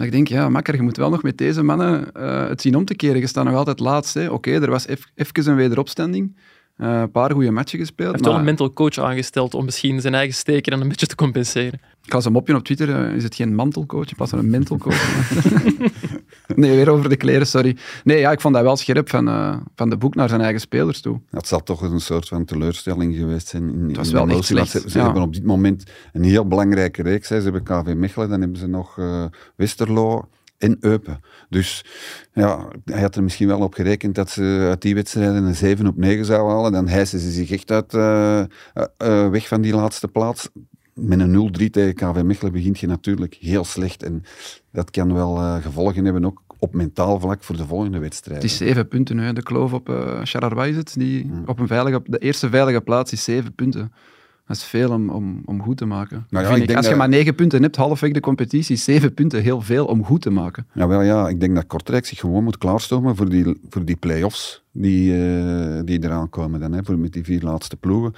Maar ik denk, ja, makker, je moet wel nog met deze mannen eh, het zien om te keren. Je staat nog altijd laatst. hè. Oké, er was eff- even een wederopstanding. Eh, een paar goede matchen gespeeld. Hij heeft wel maar een mental coach aangesteld om misschien zijn eigen steken dan een beetje te compenseren. ik ga ze mopje op Twitter. eh, is het geen mantelcoach in plaats van een mentalcoach? nee, weer over de kleren, sorry. Nee, ja, ik vond dat wel scherp van, eh, van de boek naar zijn eigen spelers toe. Dat zal toch een soort van teleurstelling geweest zijn. In, Het was wel echt slecht, Ze, ze ja. hebben op dit moment een heel belangrijke reeks. Hè. Ze hebben KV Mechelen, dan hebben ze nog eh, Westerlo en Eupen. Dus ja, hij had er misschien wel op gerekend dat ze uit die wedstrijden een 7 op 9 zouden halen. Dan hijsen ze zich echt uit, eh, weg van die laatste plaats. Met een 0-3 tegen KV Mechelen begint je natuurlijk heel slecht. En dat kan wel gevolgen hebben ook op mentaal vlak voor de volgende wedstrijd. Het is zeven punten, hè. de kloof op uh, Charleroi is het, die op een veilige, de eerste veilige plaats is zeven punten. Dat is veel om, om, om goed te maken. Nou ja, ik ik. denk Als je dat- maar negen punten hebt, halfweg de competitie, zeven punten heel veel om goed te maken. Ja, wel ja, ik denk dat Kortrijk zich gewoon moet klaarstomen voor die, voor die play-offs die, eh, die eraan komen dan, hè, voor met die vier laatste ploegen.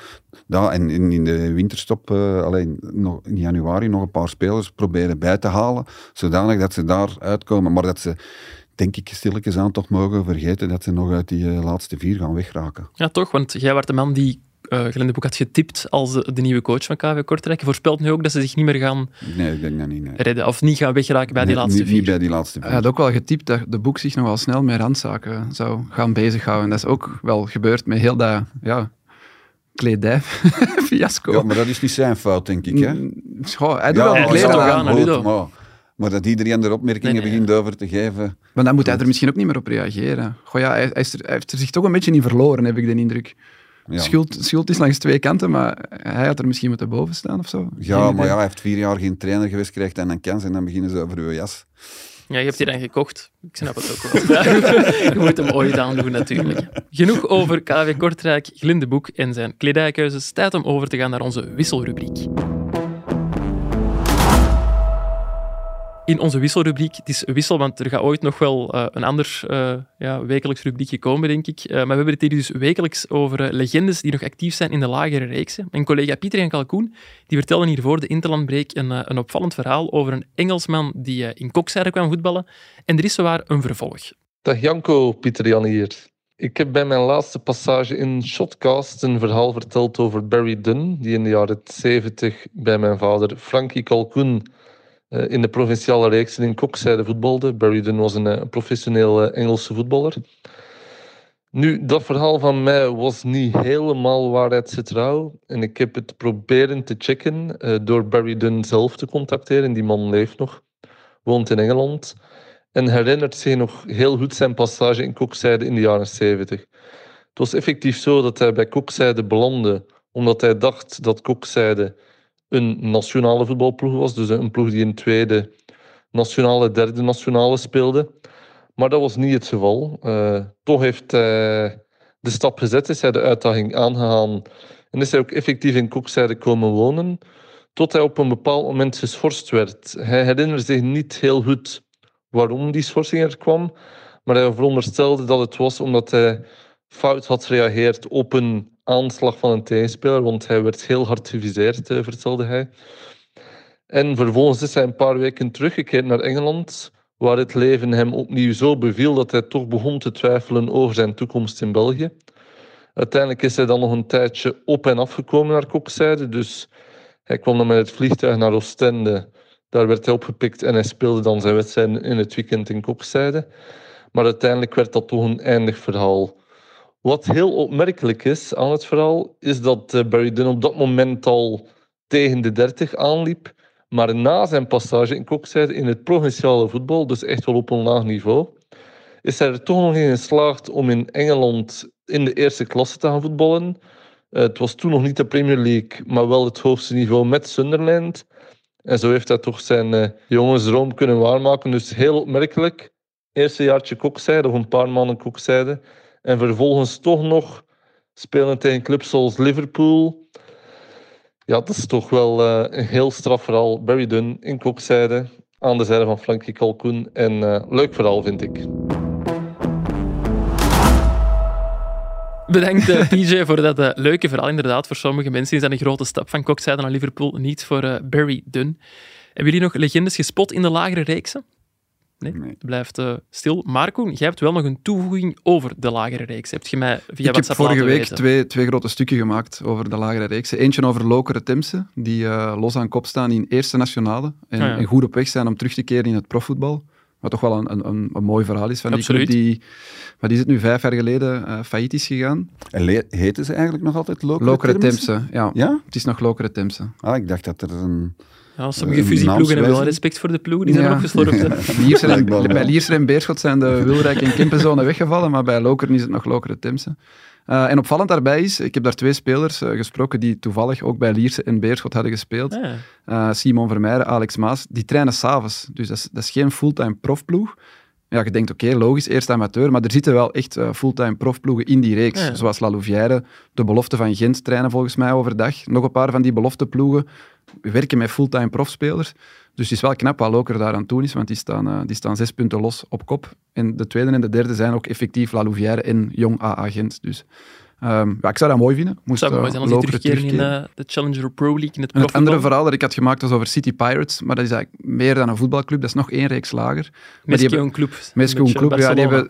Ja, en in, in de winterstop, eh, alleen nog in januari, nog een paar spelers proberen bij te halen, zodanig dat ze daar uitkomen. Maar dat ze, denk ik, stilletjes aan toch mogen vergeten dat ze nog uit die eh, laatste vier gaan wegraken. Ja, toch? Want jij was de man die eh Glenn de Boek had getipt als de, de nieuwe coach van KV Kortrijk. Je voorspelt nu ook dat ze zich niet meer gaan Nee, ik denk dat niet. Nee. redden of niet gaan weggeraken bij die laatste niet, vier. niet bij die laatste vier. Hij had ook wel getypt dat de boek zich nog wel snel met randzaken zou gaan bezighouden. Dat is ook wel gebeurd met heel dat ja, kledij-fiasco. Ja, maar dat is niet zijn fout, denk ik. Hè? Mm, goh, hij doet Ja, toch aan, aan, maar, maar dat iedereen er opmerkingen Nee, nee. begint over te geven. maar dan moet hij er misschien ook niet meer op reageren. Goh, ja, hij, hij is er- hij heeft er zich toch een beetje in verloren, heb ik de indruk. Ja. Schuld, schuld is langs twee kanten, maar hij had er misschien moeten boven staan of zo. Ja, maar ja, hij heeft vier jaar geen trainer geweest, krijgt dan een kans en dan beginnen ze over uw jas. Ja, je hebt die dan gekocht. Ik snap het ook wel. Je moet hem ooit aandoen, natuurlijk. Genoeg over KV Kortrijk, Glenn de Boek en zijn kledijkeuzes. Tijd om over te gaan naar onze wisselrubriek. In onze wisselrubriek, het is wissel, want er gaat ooit nog wel eh, een ander eh, ja, wekelijks rubriekje komen, denk ik. Eh, maar we hebben het hier dus wekelijks over legendes die nog actief zijn in de lagere reeksen. Mijn collega Pieter en Kalkoen die vertelden hiervoor de Interlandbreek een, een opvallend verhaal over een Engelsman die in Kokzijde kwam voetballen. En er is zowaar een vervolg. Dag Janko, Pieter Jan hier. Ik heb bij mijn laatste passage in Shotcast een verhaal verteld over Barry Dunn, die in de jaren 70 bij mijn vader Frankie Calcoen eh, in de provinciale reeksen in Kokzijde voetbalde. Barry Dunn was een, eh, een professioneel eh, Engelse voetballer. Nu, dat verhaal van mij was niet helemaal waarheidsgetrouw. En ik heb het proberen te checken eh, door Barry Dunn zelf te contacteren. Die man leeft nog, woont in Engeland en herinnert zich nog heel goed zijn passage in Kokzijde in de jaren 70. Het was effectief zo dat hij bij Kokzijde belandde, omdat hij dacht dat Kokzijde een nationale voetbalploeg was, dus een ploeg die in tweede nationale, derde nationale speelde. Maar dat was niet het geval. Eh, toch heeft hij de stap gezet, is hij de uitdaging aangegaan en is hij ook effectief in Kokzijde komen wonen, tot hij op een bepaald moment geschorst werd. Hij herinnert zich niet heel goed waarom die schorsing er kwam. Maar hij veronderstelde dat het was omdat hij fout had gereageerd op een aanslag van een tegenspeler, want hij werd heel hard geviseerd, eh, vertelde hij. En vervolgens is hij een paar weken teruggekeerd naar Engeland, waar het leven hem opnieuw zo beviel dat hij toch begon te twijfelen over zijn toekomst in België. Uiteindelijk is hij dan nog een tijdje op en afgekomen naar Kokzijde, dus hij kwam dan met het vliegtuig naar Oostende. Daar werd hij opgepikt en hij speelde dan zijn wedstrijden in het weekend in Kokzijde. Maar uiteindelijk werd dat toch een eindig verhaal. Wat heel opmerkelijk is aan het verhaal, is dat eh, Barry Dunn op dat moment al tegen de 30 aanliep. Maar na zijn passage in Kokzijde in het provinciale voetbal, dus echt wel op een laag niveau, is hij er toch nog in geslaagd om in Engeland in de eerste klasse te gaan voetballen. Eh, het was toen nog niet de Premier League, maar wel het hoogste niveau met Sunderland. En zo heeft hij toch zijn eh, jongensdroom kunnen waarmaken. Dus heel opmerkelijk. Eerste jaartje kokzijde, of een paar maanden kokzijde. En vervolgens toch nog spelen tegen clubs zoals Liverpool. Ja, dat is toch wel eh, een heel straf verhaal. Barry Dunn in kokzijde, aan de zijde van Frankie Calcoen. En eh, leuk verhaal, vind ik. Bedankt eh, PJ voor dat leuke verhaal. Inderdaad, voor sommige mensen is dat een grote stap van Kokzijde naar Liverpool. Niet voor Barry Dunn. Hebben jullie nog legendes gespot in de lagere reeksen? Nee, Nee. het blijft eh, stil. Maar Koen, jij hebt wel nog een toevoeging over de lagere reeks. Heb je mij via ik heb vorige week weten. twee, twee grote stukken gemaakt over de lagere reeksen. Eentje over Lokeren Temse, die eh, los aan kop staan in eerste nationale. En, Ah, ja. en goed op weg zijn om terug te keren in het profvoetbal. Wat toch wel een, een, een, mooi verhaal is van die club die, maar die is het nu vijf jaar geleden eh failliet is gegaan. En heten ze eigenlijk nog altijd Lokeren Lokeren Temse? Temse, ja. Ja? Het is nog Lokeren Temse. Ah, ik dacht dat er een... Ja, sommige Een fusieploegen hebben wel respect voor de ploegen, die zijn Ja. opgeslorpt. hè. Lierser en, bij Lierser en Beerschot zijn de Wilrijk en Kempenzone weggevallen, maar bij Lokeren is het nog Lokeren Temse. Eh, en opvallend daarbij is, ik heb daar twee spelers eh, gesproken die toevallig ook bij Lierse en Beerschot hadden gespeeld. Ah, Eh, Simon Vermeijren, Alex Maas, die trainen s'avonds. Dus dat is, dat is geen fulltime profploeg. Ja, je denkt, oké, logisch, eerst amateur, maar er zitten wel echt eh, fulltime profploegen in die reeks. Ja. Zoals La Louvière, de belofte van Gent trainen volgens mij overdag. Nog een paar van die belofteploegen werken met fulltime profspelers. Dus het is wel knap wat Loker daar aan toe is, want die staan, eh, die staan zes punten los op kop. En de tweede en de derde zijn ook effectief La Louvière en Jong AA Gent. Dus ehm, ja, ik zou dat mooi vinden. Moest, zou mooi eh, zijn als die terugkeren in eh, de Challenger Pro League, in het En het andere verhaal dat ik had gemaakt was over City Pirates, maar dat is eigenlijk meer dan een voetbalclub, dat is nog één reeks lager. Een club. Een club, ja, die hebben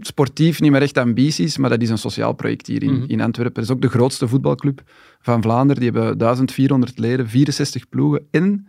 sportief niet meer echt ambities, maar dat is een sociaal project hier in, Mhm. in Antwerpen. Dat is ook de grootste voetbalclub van Vlaanderen. Die hebben 1400 leden, 64 ploegen en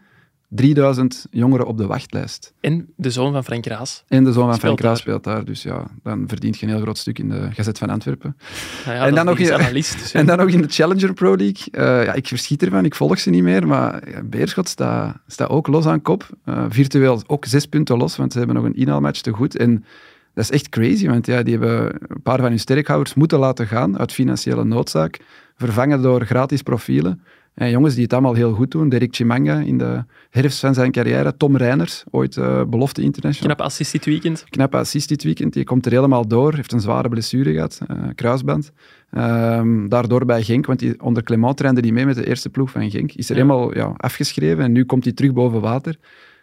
3000 jongeren op de wachtlijst. En de zoon van Frank Raas. En de zoon van Frank Raas speelt daar, dus ja, dan verdient je een heel groot stuk in de Gazet van Antwerpen. Nou ja, En dan nog in- analist. dus ja. En dan nog in de Challenger Pro League. Eh, ja, ik verschiet ervan, ik volg ze niet meer, maar ja, Beerschot staat ook los aan kop. Eh, virtueel ook zes punten los, want ze hebben nog een inhaalmatch te goed. En dat is echt crazy, want ja, die hebben een paar van hun sterkhouders moeten laten gaan uit financiële noodzaak, vervangen door gratis profielen. En jongens die het allemaal heel goed doen. Derek Chimanga in de herfst van zijn carrière. Tom Reiners, ooit eh, belofte international. Knap assist dit weekend. Knappe assist dit weekend. Die komt er helemaal door. Heeft een zware blessure gehad, eh, kruisband. Ehm, daardoor bij Genk, want die, onder Clement trainde die mee met de eerste ploeg van Genk. Is er Ja. helemaal ja, afgeschreven en nu komt hij terug boven water.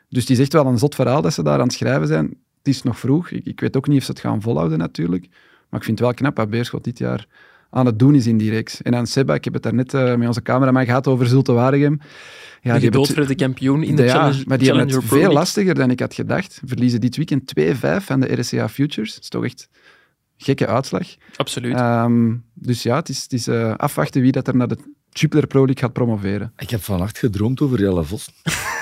Dus is echt wel een zot verhaal dat ze daar aan het schrijven zijn. Het is nog vroeg. Ik, ik weet ook niet of ze het gaan volhouden natuurlijk. Maar ik vind het wel knap wat Beerschot dit jaar aan het doen is in die reeks. En aan Seba, ik heb het daar net eh, met onze cameraman gehad over Zulte Waregem. Ja, de het- gedoodverde kampioen in de ja, Challenger, maar die hebben het Pro veel League. lastiger dan ik had gedacht. Verliezen dit weekend 2-5 van de RCA Futures. Dat is toch echt een gekke uitslag. Absoluut. Ehm, dus ja, het is, het is eh, afwachten wie dat er naar de Jupiler Pro League gaat promoveren. Ik heb vannacht gedroomd over Jelle Vos.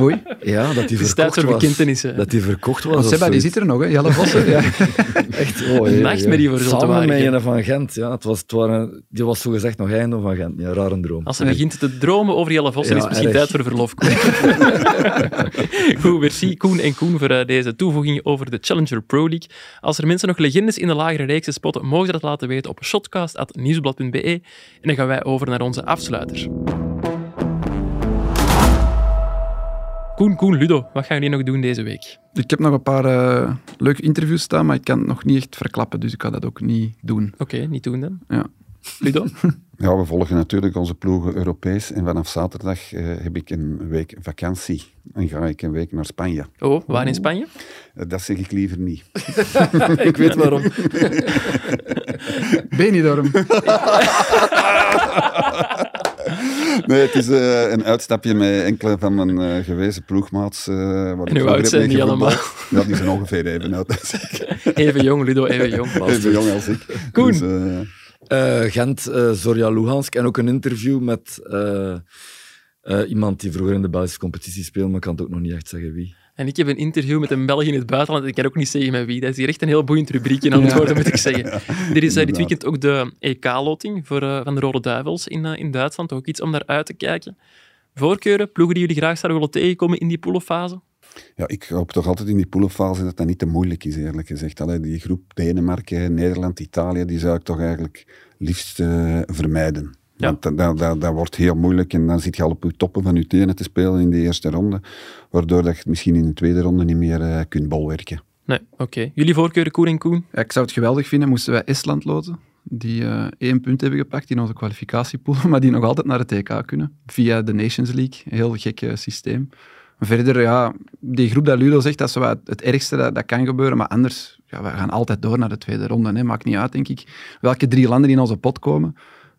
Oei. Ja, dat die verkocht was. Dat die verkocht was. Want Seba, die zit er nog, hè? Jelle Vossen. ja. Echt, oh, Een nachtmerrie voor. Zulte Samen met een van Gent. Ja, het was, het waren, die was zogezegd nog einde van Gent. Ja, rare droom. Als ze begint te dromen over Jelle Vossen, Ja, is het misschien erg. tijd voor verlof. Koen. Goed, merci Koen en Koen voor eh, deze toevoeging over de Challenger Pro League. Als er mensen nog legendes in de lagere reeksen spotten, mogen ze dat laten weten op shotcast.nieuwsblad.be. En dan gaan wij over naar onze afsluiter. Koen, Koen, Ludo, wat gaan jullie nog doen deze week? Ik heb nog een paar eh, leuke interviews staan, maar ik kan het nog niet echt verklappen, dus ik ga dat ook niet doen. Oké, niet doen dan. Ja. Ludo? Ja, we volgen natuurlijk onze ploegen Europees. En vanaf zaterdag eh, heb ik een week vakantie. En ga ik een week naar Spanje. Oh, waar in Spanje? Eh, dat zeg ik liever niet. ik weet waarom. Benidorm. Nee, het is eh, een uitstapje met enkele van mijn eh, gewezen ploegmaats. eh waar ik hoe oud zijn die meegevoetbald. Ja, die zijn ongeveer even oud als ik. Even jong, Ludo, even jong. Even jong als ik. Koen. Dus, Gent, eh Zorja Luhansk. En ook een interview met eh, eh, iemand die vroeger in de Belgische competitie speelde, maar ik kan het ook nog niet echt zeggen wie. En ik heb een interview met een Belg in het buitenland. Ik kan ook niet zeggen met wie. Dat is hier echt een heel boeiend rubriekje aan het worden, moet ik zeggen. Er is eh, dit weekend ook de EK-loting voor, eh, van de Rode Duivels in, eh, in Duitsland. Ook iets om naar uit te kijken. Voorkeuren, ploegen die jullie graag zouden willen tegenkomen in die poelenfase? ja, ik hoop toch altijd in die poelenfase dat dat niet te moeilijk is, eerlijk gezegd. Allee, die groep Denemarken, Nederland, Italië, die zou ik toch eigenlijk liefst eh, vermijden. Ja. Want dat, dat, dat, wordt heel moeilijk en dan zit je al op je toppen van je tenen te spelen in de eerste ronde, waardoor dat je het misschien in de tweede ronde niet meer eh, kunt bolwerken. Nee, oké. Jullie voorkeuren, Koen en Koen? Ja, ik zou het geweldig vinden moesten wij Estland loten, die eh, één punt hebben gepakt in onze kwalificatiepool, maar die nog altijd naar het TK kunnen, via de Nations League. Een heel gek eh, systeem. Verder, ja, die groep dat Ludo zegt, dat is het ergste dat, dat kan gebeuren, maar anders, ja, we gaan altijd door naar de tweede ronde. Hè. Maakt niet uit, denk ik, welke drie landen in onze pot komen.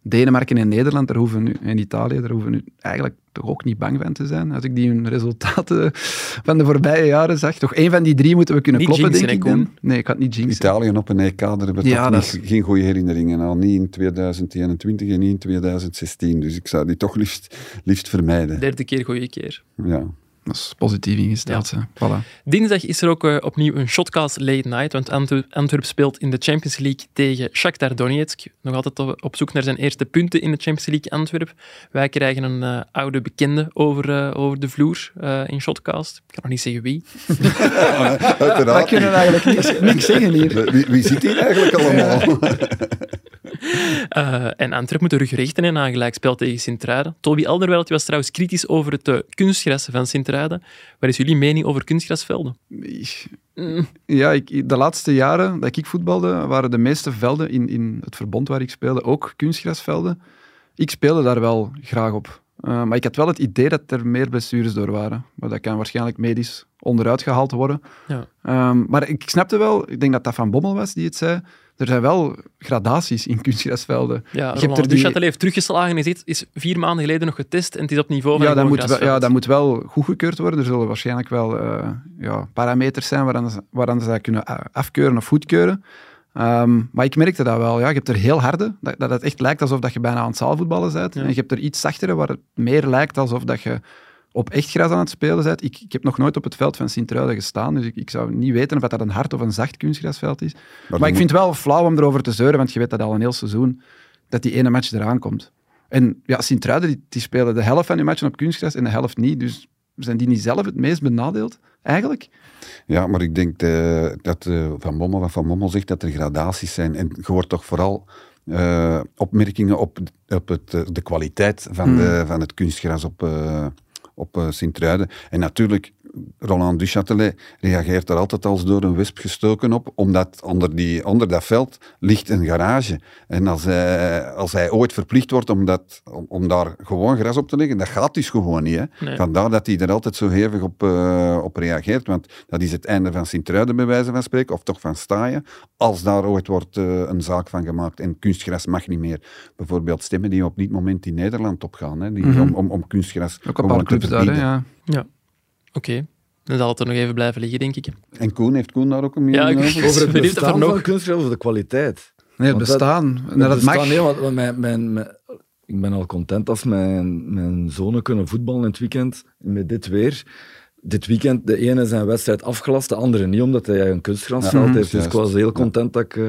Denemarken en Nederland, daar hoeven nu, en Italië, daar hoeven we nu eigenlijk toch ook niet bang van te zijn. Als ik die hun resultaten van de voorbije jaren zag. Toch één van die drie moeten we kunnen Niet kloppen, jinxen, denk ik. Nee, ik had niet jinxen. Italië op een EK, daar hebben we Ja, toch niet, geen goede herinneringen aan. Niet in 2021 en niet in 2016. Dus ik zou die toch liefst, liefst vermijden. Derde keer, goede keer. Ja. Dat is positief ingesteld. hè. Voilà. Dinsdag is er ook eh, opnieuw een shotcast late night, want Antwerp, Antwerp speelt in de Champions League tegen Shakhtar Donetsk. Nog altijd op- op zoek naar zijn eerste punten in de Champions League Antwerp. Wij krijgen een eh, oude bekende over, eh, over de vloer eh, in shotcast. Ik kan nog niet zeggen wie. We Uiteraard. kunnen eigenlijk niks, niks zeggen hier. Wie, wie zit hier eigenlijk allemaal? Eh, en Antwerp moet de rug rechten en na een gelijkspel tegen Sint-Truiden. Toby Alderweireld was trouwens kritisch over het eh, kunstgras van Sint-Truiden. Wat is jullie mening over kunstgrasvelden? Mm. Ja, ik, de laatste jaren dat ik voetbalde, waren de meeste velden in, in het verbond waar ik speelde ook kunstgrasvelden. Ik speelde daar wel graag op. Uh, maar ik had wel het idee dat er meer blessures door waren. Maar dat kan waarschijnlijk medisch onderuit gehaald worden. Ja. Um, maar ik snapte wel, ik denk dat dat Van Bommel was die het zei, er zijn wel gradaties in kunstgrasvelden. Ja, Je hebt er die- Duchâtel heeft teruggeslagen. Is, is vier maanden geleden nog getest en het is op niveau van Ja dat, moet wel, ja, dat moet wel goedgekeurd worden. Er zullen waarschijnlijk wel eh, ja, parameters zijn waaraan ze, waaraan ze dat kunnen afkeuren of goedkeuren. Ehm, maar ik merkte dat wel. Ja. Je hebt er heel harde, dat, dat het echt lijkt alsof dat je bijna aan het zaalvoetballen bent. Ja. En je hebt er iets zachtere, waar het meer lijkt alsof dat je op echt gras aan het spelen bent. Ik, ik heb nog nooit op het veld van Sint-Truiden gestaan, dus ik, ik zou niet weten of dat een hard of een zacht kunstgrasveld is. Maar, ik vind het wel flauw om erover te zeuren, want je weet dat al een heel seizoen, dat die ene match eraan komt. En ja, Sint-Truiden, die, die spelen de helft van die matchen op kunstgras en de helft niet. Dus zijn die niet zelf het meest benadeeld, eigenlijk? Ja, maar ik denk eh, dat eh, Van Bommel, wat Van Bommel zegt, dat er gradaties zijn. En je hoort toch vooral eh, opmerkingen op, op het, de kwaliteit van, Hmm. de, van het kunstgras op, op eh, Sint-Truiden. En natuurlijk, Roland Duchâtelet reageert er altijd als door een wesp gestoken op, omdat onder, die, onder dat veld ligt een garage. En als hij, als hij ooit verplicht wordt om, dat, om, om daar gewoon gras op te leggen, dat gaat dus gewoon niet. Hè? Nee. Vandaar dat hij er altijd zo hevig op, eh, op reageert, want dat is het einde van Sint-Truiden, bij wijze van spreken, of toch van Staaien. Als daar ooit wordt eh, een zaak van gemaakt en kunstgras mag niet meer. Bijvoorbeeld stemmen die op dit moment in Nederland opgaan, hè, die, Mhm. om, om, om kunstgras Ook een gewoon te clubs daar, ja. Ja. Oké. Dan zal het er nog even blijven liggen, denk ik. En Koen, heeft Koen daar ook een Ja, mening ik- over? Over het bestaan nog- van kunstgras of de kwaliteit? Nee, het Want bestaan. Dat het bestaan, mag. nee, want mijn, mijn, mijn- ik ben al content als mijn, mijn zonen kunnen voetballen in het weekend met dit weer. Dit weekend, de ene zijn wedstrijd afgelast, de andere niet, omdat hij een kunstgrasveld Ja, heeft. Dus ik was heel content dat ik eh,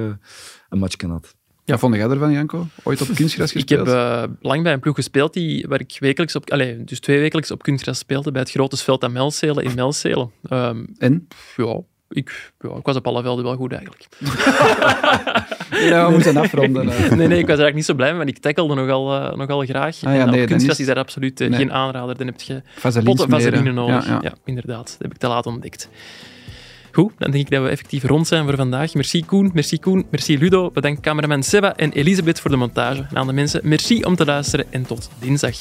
een matchje had. Ja, vond jij ervan, Janko? Ooit op kunstgras Ik gespeeld? heb eh, lang bij een ploeg gespeeld die, waar ik wekelijks op, allez, dus twee wekelijks op kunstgras speelde bij het grote veld aan Melzelen in Melzelen. Ehm, En? ja, ik, ja, ik was op alle velden wel goed eigenlijk. Ja, we moeten afronden. Nee, nee, ik was eigenlijk niet zo blij mee, want ik tackelde nogal, eh, nogal graag. Ah ja, en nee, op kunstgras is- daar absoluut eh, Nee. geen aanrader. Dan heb je potten vaseline nodig. Ja, Ja, ja. inderdaad. Dat heb ik te laat ontdekt. Goed, dan denk ik dat we effectief rond zijn voor vandaag. Merci Koen, merci Koen, merci Ludo. Bedankt cameraman Seba en Elisabeth voor de montage. En aan de mensen, merci om te luisteren en tot dinsdag.